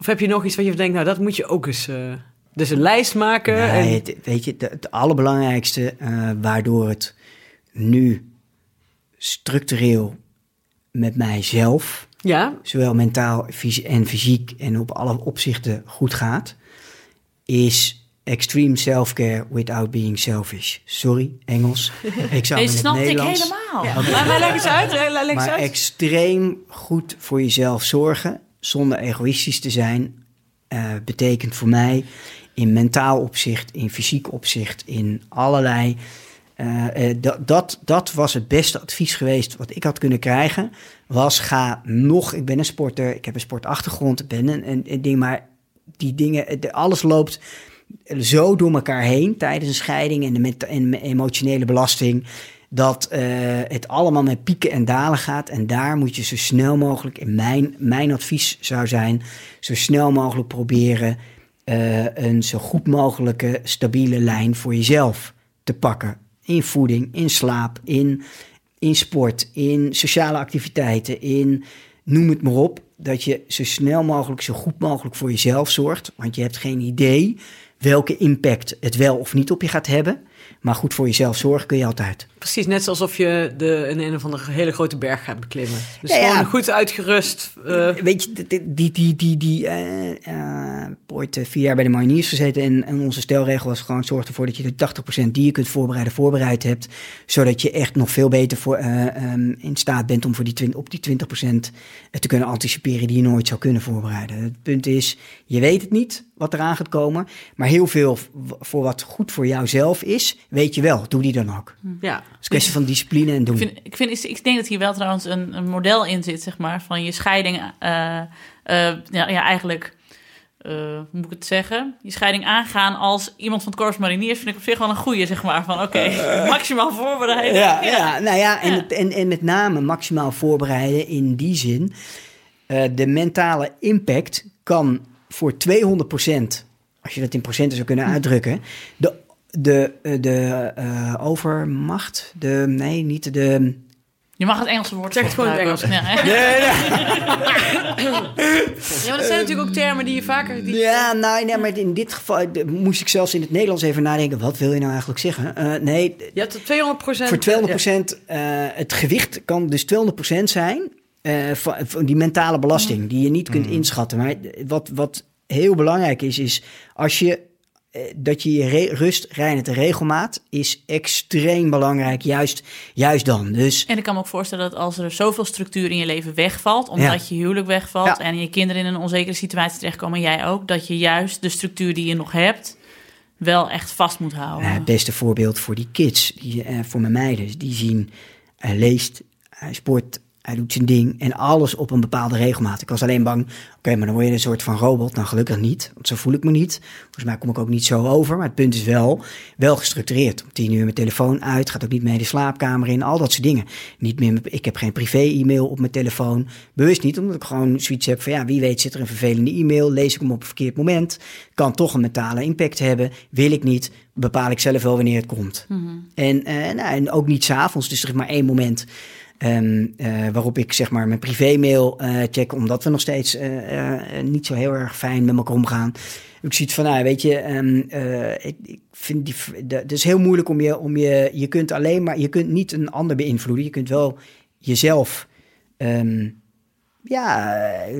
Of heb je nog iets wat je denkt, nou dat moet je ook eens... eh, dus een lijst maken Nee, en... het, weet je, de- het allerbelangrijkste eh, waardoor het nu structureel met mijzelf, Ja, zowel mentaal fysi- en fysiek en op alle opzichten goed gaat, is extreme self-care without being selfish. Sorry, Engels. Ik zou Deze in het snapte ik Nederlands. helemaal. maar, maar leg eens uit, leg eens Maar uit. extreem goed voor jezelf zorgen, zonder egoïstisch te zijn, eh, betekent voor mij in mentaal opzicht, in fysiek opzicht, in allerlei. eh, eh, dat, dat, dat was het beste advies geweest wat ik had kunnen krijgen. Was ga nog, ik ben een sporter, ik heb een sportachtergrond, ik ben een, een, ding, maar die dingen, alles loopt zo door elkaar heen tijdens een scheiding en de en emotionele belasting. Dat eh, het allemaal met pieken en dalen gaat. En daar moet je zo snel mogelijk, in mijn, mijn advies zou zijn, zo snel mogelijk proberen eh, een zo goed mogelijke stabiele lijn voor jezelf te pakken. In voeding, in slaap, in, in sport, in sociale activiteiten, in noem het maar op. Dat je zo snel mogelijk, zo goed mogelijk voor jezelf zorgt. Want je hebt geen idee welke impact het wel of niet op je gaat hebben. Maar goed voor jezelf zorgen kun je altijd. Precies, net alsof je de, een, een of andere hele grote berg gaat beklimmen. Dus Ja, ja. gewoon goed uitgerust. eh, Weet je, die, die, die, die, die eh, ooit vier jaar bij de mariniers gezeten. En, en onze stelregel was gewoon zorg ervoor dat je de 80% die je kunt voorbereiden, voorbereid hebt. Zodat je echt nog veel beter voor, eh, ehm, in staat bent om voor die twin- op die 20% te kunnen anticiperen die je nooit zou kunnen voorbereiden. Het punt is, je weet het niet wat eraan gaat komen. Maar heel veel voor wat goed voor jouzelf is, weet je wel. Doe die dan ook. ja. Het is een kwestie van discipline en doen. Ik, vind, ik, vind, ik denk dat hier wel trouwens een, een model in zit, zeg maar, van je scheiding. eh, ja, ja, eigenlijk, eh, hoe moet ik het zeggen? Je scheiding aangaan als iemand van het Corps Mariniers vind ik op zich wel een goeie, zeg maar. Van oké, maximaal voorbereiden. Ja, ja, nou ja, en, het- en, en met name maximaal voorbereiden in die zin. de mentale impact kan voor 200%, als je dat in procenten zou kunnen uitdrukken, de, de, eh, de eh, overmacht, de, nee, niet de... Je mag het Engelse woord Zeg het gewoon in het gebruiken. Ja, hè? ja, maar dat zijn natuurlijk ook termen die je vaker... Die... Ja, nou, nee, maar in dit geval de- moest ik zelfs in het Nederlands even nadenken. Wat wil je nou eigenlijk zeggen? Eh, nee, Je hebt 200 procent... Voor 200% eh, het gewicht kan dus 200% zijn eh, van, van die mentale belasting die je niet kunt inschatten. Maar wat, wat heel belangrijk is, is als je eh, dat je je rust, reinheid en regelmaat is extreem belangrijk, juist, juist dan. Dus En ik kan me ook voorstellen dat als er zoveel structuur in je leven wegvalt, omdat je huwelijk wegvalt Ja. en je kinderen in een onzekere situatie terechtkomen, jij ook, dat je juist de structuur die je nog hebt wel echt vast moet houden. Nou, het beste voorbeeld voor die kids, die, eh, voor mijn meiden, die zien, hij leest, sport, hij doet zijn ding en alles op een bepaalde regelmaat. Ik was alleen bang, oké, maar dan word je een soort van robot. Nou, gelukkig niet, want zo voel ik me niet. Volgens mij kom ik ook niet zo over, maar het punt is wel, wel gestructureerd. Om tien uur mijn telefoon uit, gaat ook niet mee de slaapkamer in, al dat soort dingen. Niet meer, ik heb geen privé-e-mail op mijn telefoon, bewust niet, omdat ik gewoon zoiets heb van, ja, wie weet zit er een vervelende e-mail, lees ik hem op een verkeerd moment, kan toch een mentale impact hebben, wil ik niet, bepaal ik zelf wel wanneer het komt. En, eh, nou, en ook niet s'avonds, dus er is maar één moment eh, waarop ik zeg maar mijn privémail eh check, omdat we nog steeds eh, niet zo heel erg fijn met elkaar omgaan. Ik zie het van, nou, weet je, ehm, eh, ik, ik vind die, het is heel moeilijk om je, om je, je kunt alleen maar, je kunt niet een ander beïnvloeden. Je kunt wel jezelf, ehm, ja,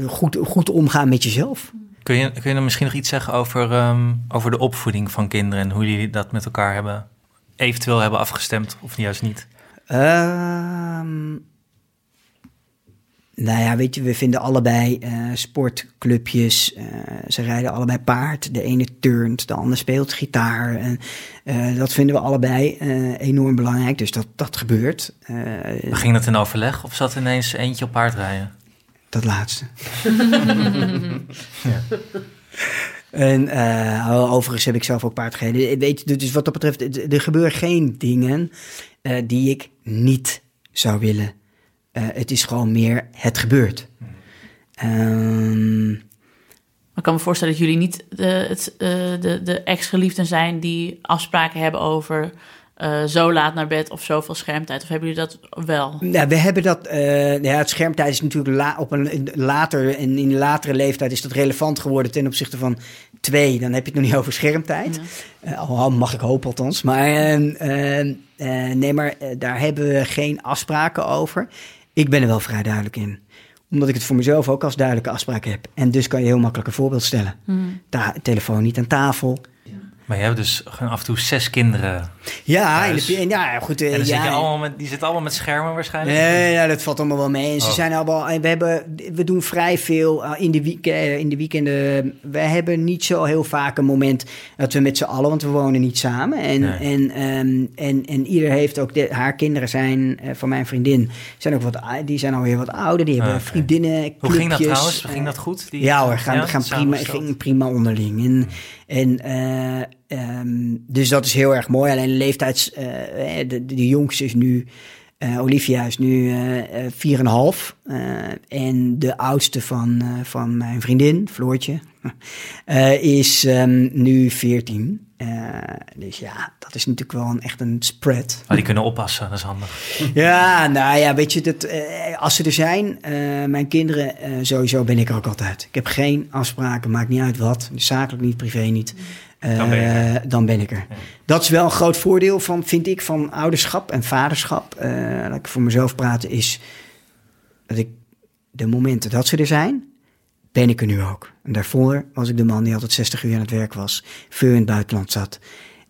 goed, goed omgaan met jezelf. Kun je, kun je dan misschien nog iets zeggen over, ehm, over de opvoeding van kinderen en hoe jullie dat met elkaar hebben, eventueel hebben afgestemd of juist niet? Ehm, nou ja, weet je, we vinden allebei eh, sportclubjes. eh, ze rijden allebei paard. De ene turnt, de ander speelt gitaar. En, eh, dat vinden we allebei eh, enorm belangrijk. Dus dat, dat gebeurt. Eh, Maar Ging dat in overleg of zat ineens eentje op paard rijden? dat laatste. En eh, overigens heb ik zelf ook paard gereden. Weet je, dus wat dat betreft, er gebeuren geen dingen eh, die ik niet zou willen. Eh, het is gewoon meer, het gebeurt. Ehm, Ik kan me voorstellen dat jullie niet de, het, eh, de, de ex-geliefden zijn die afspraken hebben over eh, zo laat naar bed of zoveel schermtijd. Of hebben jullie dat wel? nou, we hebben dat. eh, ja, het schermtijd is natuurlijk la, op een later en in latere leeftijd is dat relevant geworden ten opzichte van twee. Dan heb je het nog niet over schermtijd. Eh, al mag ik hopen althans. Maar eh, eh, eh, nee, maar eh, daar hebben we geen afspraken over. Ik ben er wel vrij duidelijk in. Omdat ik het voor mezelf ook als duidelijke afspraak heb. En dus kan je heel makkelijk een voorbeeld stellen. Ta- telefoon niet aan tafel. Maar je hebt dus gewoon af en toe zes kinderen. Ja, in de, ja goed. eh, En dan ja, zit je allemaal met, die zitten allemaal met schermen waarschijnlijk. Nee, ja, dat valt allemaal wel mee. En ze Oh. zijn allemaal, en we, hebben, we doen vrij veel eh, in de, week, eh, in de weekenden. We hebben niet zo heel vaak een moment dat we met z'n allen, want we wonen niet samen. En, Nee. en, ehm, en, en ieder heeft ook, de, haar kinderen zijn van mijn vriendin, zijn ook wat, die zijn alweer wat ouder. Die hebben Ah, vriendinnen. Hoe ging dat clubjes, trouwens? Ging dat goed? Die- ja hoor, gaan, Ja, gaan prima, ging prima onderling. En, en, eh, ehm, dus dat is heel erg mooi. Alleen de leeftijds... eh, de, de jongste is nu... eh, Olivia is nu eh, eh, 4,5. eh, en de oudste van, van mijn vriendin, Floortje, is ehm, nu 14. Eh, dus ja, dat is natuurlijk wel een, echt een spread. Oh, die kunnen oppassen, dat is handig. Ja, nou ja, weet je, dat, eh, als ze er zijn, eh, mijn kinderen, sowieso ben ik er ook altijd. Ik heb geen afspraken, maakt niet uit wat. Zakelijk niet, privé niet. Dan ben je er. dan ben ik er. Ja. Dat is wel een groot voordeel van, vind ik, van ouderschap en vaderschap. Laat ik voor mezelf praten, is dat ik de momenten dat ze er zijn, ben ik er nu ook. En daarvoor was ik de man die altijd 60 uur aan het werk was, veel in het buitenland zat.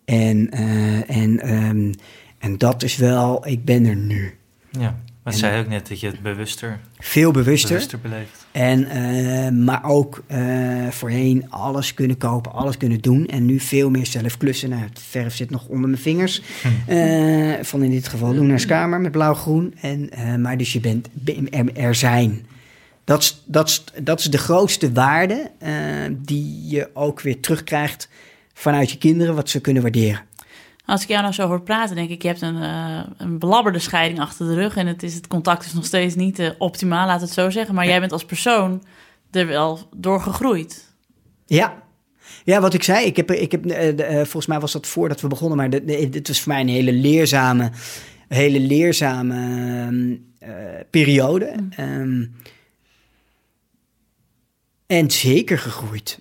En, eh, en, ehm, en dat is wel, ik ben er nu. Ja, maar En- zei ook net dat je het bewuster, Veel bewuster. bewuster beleeft. En, eh, maar ook eh, voorheen alles kunnen kopen, alles kunnen doen. En nu veel meer zelf klussen. Nou, het verf zit nog onder mijn vingers. Van in dit geval Luna's kamer met blauw-groen. En, maar dus je bent er zijn. Dat is, dat, dat is de grootste waarde eh, die je ook weer terugkrijgt vanuit je kinderen, wat ze kunnen waarderen. Als ik jou nou zo hoor praten, denk ik, je hebt een, eh, een belabberde scheiding achter de rug. En het, is, het contact is nog steeds niet eh, optimaal, laat het zo zeggen. Maar jij bent als persoon er wel door gegroeid. Ja. Ja, wat ik zei, ik heb, ik heb, volgens mij was dat voordat we begonnen, maar dit was voor mij een hele leerzame, hele leerzame ehm, eh, periode. Ehm, en zeker gegroeid.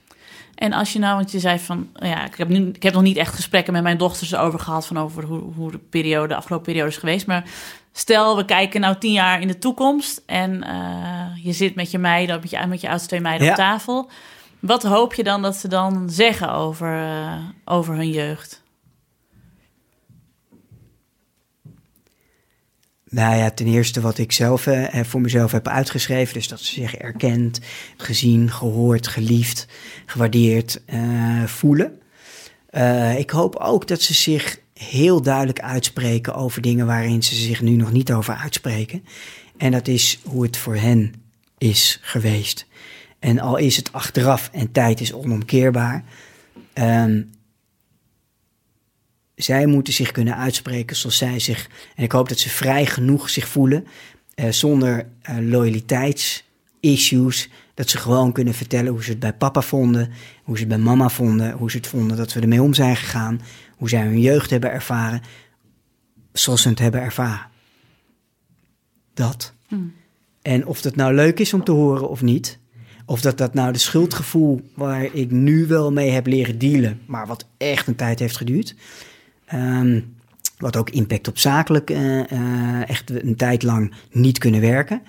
En als je nou, want je zei van, ja, ik heb, nu, ik heb nog niet echt gesprekken met mijn dochters over gehad, van over hoe, hoe de periode, de afgelopen periode is geweest. Maar stel, we kijken nou tien jaar in de toekomst en eh, je zit met je meiden, met je, met je oudste twee meiden Ja. op tafel. Wat hoop je dan dat ze dan zeggen over, eh, over hun jeugd? Nou ja, ten eerste wat ik zelf eh, voor mezelf heb uitgeschreven. Dus dat ze zich erkend, gezien, gehoord, geliefd, gewaardeerd eh, voelen. Eh, ik hoop ook dat ze zich heel duidelijk uitspreken over dingen waarin ze zich nu nog niet over uitspreken. En dat is hoe het voor hen is geweest. En al is het achteraf en tijd is onomkeerbaar. ehm, zij moeten zich kunnen uitspreken zoals zij zich. En ik hoop dat ze vrij genoeg zich voelen. eh, zonder eh, loyaliteitsissues. Dat ze gewoon kunnen vertellen hoe ze het bij papa vonden. Hoe ze het bij mama vonden. Hoe ze het vonden dat we ermee om zijn gegaan. Hoe zij hun jeugd hebben ervaren. Zoals ze het hebben ervaren. Dat. En of dat nou leuk is om te horen of niet. Of dat dat nou de schuldgevoel waar ik nu wel mee heb leren dealen. Maar wat echt een tijd heeft geduurd. Ehm, wat ook impact op zakelijk eh, eh, echt een tijd lang niet kunnen werken.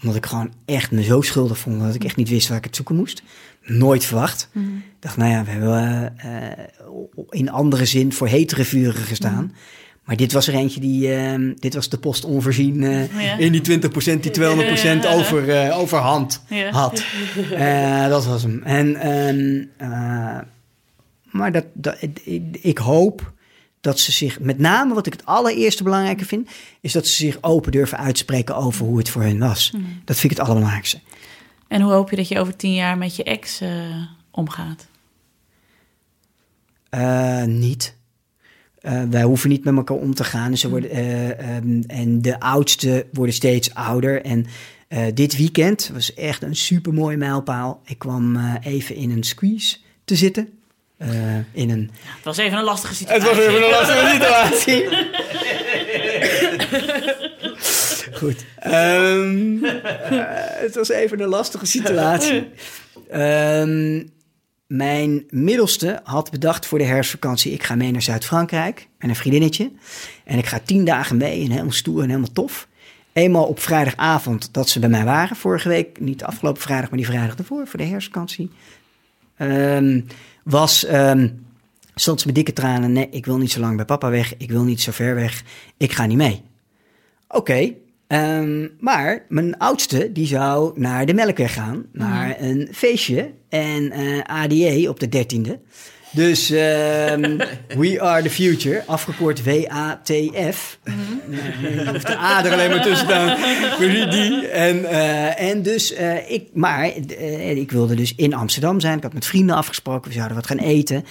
Omdat ik gewoon echt me zo schuldig vond dat ik echt niet wist waar ik het zoeken moest. Nooit verwacht. Ik dacht, nou ja, we hebben eh, in andere zin voor hetere vuren gestaan. Maar dit was er eentje die, ehm, dit was de post onvoorzien Ja. in die 20%, die 200% over, overhand Ja. had. Dat was hem. En, ehm, eh, maar dat, dat, ik, ik hoop dat ze zich, met name wat ik het allereerste belangrijke vind, is dat ze zich open durven uitspreken over hoe het voor hen was. Dat vind ik het allerbelangrijkste. En hoe hoop je dat je over tien jaar met je ex eh, omgaat? Eh, niet. Eh, wij hoeven niet met elkaar om te gaan. Ze worden, eh, ehm, en de oudste worden steeds ouder. En dit weekend was echt een supermooi mijlpaal. Ik kwam even in een squeeze te zitten. Eh, in een Het was even een lastige situatie. Het was even een lastige situatie. Goed. Ehm, eh, het was even een lastige situatie. Ehm, mijn middelste had bedacht voor de herfstvakantie... ik ga mee naar Zuid-Frankrijk met een vriendinnetje. En ik ga tien dagen mee en helemaal stoer en helemaal tof. Eenmaal op vrijdagavond dat ze bij mij waren vorige week. Niet afgelopen vrijdag, maar die vrijdag ervoor voor de herfstvakantie. Ehm, was... ehm, stond ze met dikke tranen. Nee, ik wil niet zo lang bij papa weg. Ik wil niet zo ver weg. Ik ga niet mee. Oké. ehm, maar mijn oudste, die zou naar de Melkweg gaan. Naar een feestje. En eh ADE op de dertiende. Dus ehm, We Are The Future, afgekort WATF. Nee, je hoeft de A er alleen maar tussen. Maar die-. En, eh, en dus, eh, ik, maar eh, ik wilde dus in Amsterdam zijn. Ik had met vrienden afgesproken, we zouden wat gaan eten.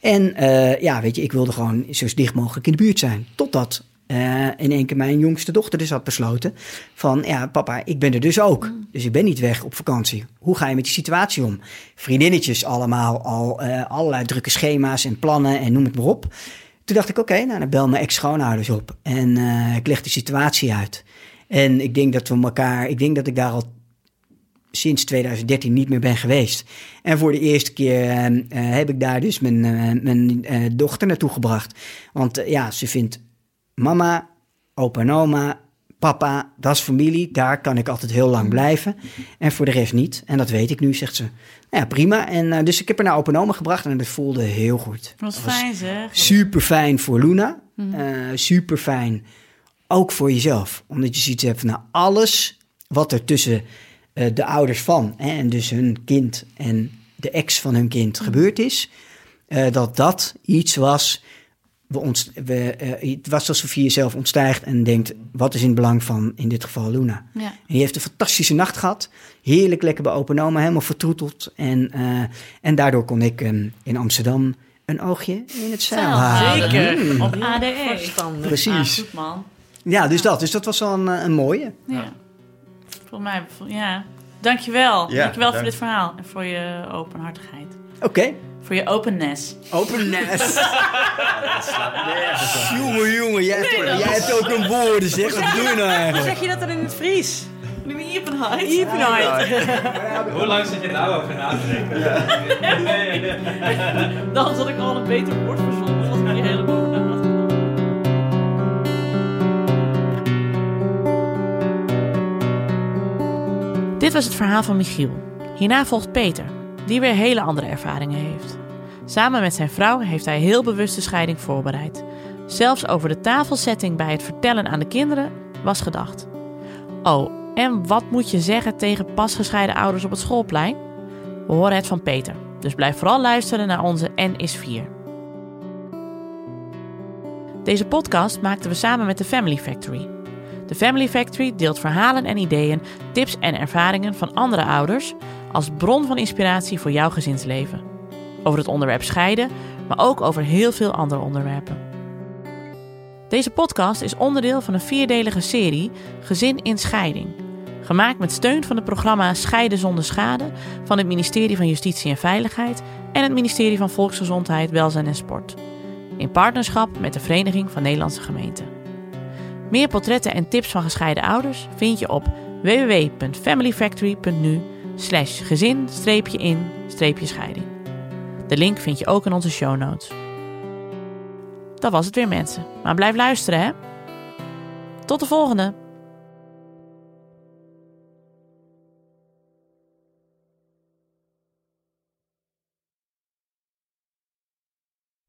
En ja, weet je, ik wilde gewoon zo dicht mogelijk in de buurt zijn. Totdat eh, in één keer mijn jongste dochter dus had besloten van... ja, papa, ik ben er dus ook. Dus ik ben niet weg op vakantie. Hoe ga je met die situatie om? Vriendinnetjes allemaal, al eh, allerlei drukke schema's en plannen en noem het maar op. Toen dacht ik, oké, nou dan bel mijn ex-schoonouders op. En eh, ik leg de situatie uit. En ik denk dat we elkaar... Ik denk dat ik daar al sinds 2013 niet meer ben geweest. En voor de eerste keer heb ik daar dus mijn, mijn dochter naartoe gebracht. Want ja, ze vindt mama, opa en oma, papa, dat is familie. Daar kan ik altijd heel lang blijven. En voor de rest niet. En dat weet ik nu, zegt ze. Nou ja, prima. En eh, dus ik heb haar naar opa en oma gebracht en dat voelde heel goed. Wat Dat was fijn zeg. Super fijn voor Luna. super fijn ook voor jezelf. Omdat je zoiets hebt van nou, alles wat er tussen eh, de ouders van hè, en dus hun kind en de ex van hun kind gebeurd is. eh, dat dat iets was. We we, eh, het was alsof je jezelf ontstijgt en denkt: wat is in het belang van in dit geval Luna? Ja. En die heeft een fantastische nacht gehad. Heerlijk lekker bij Open Oma, helemaal vertroeteld. En, eh, en daardoor kon ik ehm, in Amsterdam een oogje in het zeil houden. Zeker. Mm. Op ADE. Verstandig. Precies. Ah, goed man. Ja, dus dat. Dus dat was wel een, eh, een mooie. Ja. Volgens mij, ja. Dankjewel. Ja, Dankjewel voor dank. dit verhaal. En voor je openhartigheid. Oké. Voor je openness. Openness. jongen, jongen, jij hebt, jij hebt ook een woorden, zeg. Wat doe je nou Hoe eigenlijk? zeg je dat dan in het Fries? Evenheid. Evenheid. Hoe lang zit je nou over na te denken? Dan had ik al een beter woord verzonnen. Als ik hier helemaal over na. Dit was het verhaal van Michiel. Hierna volgt Peter, die weer hele andere ervaringen heeft. Samen met zijn vrouw heeft hij heel bewust de scheiding voorbereid. Zelfs over de tafelsetting bij het vertellen aan de kinderen was gedacht. Oh, en wat moet je zeggen tegen pas gescheiden ouders op het schoolplein? We horen het van Peter, dus blijf vooral luisteren naar onze N is 4. Deze podcast maakten we samen met de Family Factory. De Family Factory deelt verhalen en ideeën, tips en ervaringen van andere ouders als bron van inspiratie voor jouw gezinsleven. Over het onderwerp scheiden, maar ook over heel veel andere onderwerpen. Deze podcast is onderdeel van een vierdelige serie Gezin in Scheiding. Gemaakt met steun van het programma Scheiden zonder schade van het ministerie van Justitie en Veiligheid en het ministerie van Volksgezondheid, Welzijn en Sport. In partnerschap met de Vereniging van Nederlandse Gemeenten. Meer portretten en tips van gescheiden ouders vind je op www.familyfactory.nu slash gezin-in-scheiding. De link vind je ook in onze show notes. Dat was het weer mensen, maar blijf luisteren hè. Tot de volgende!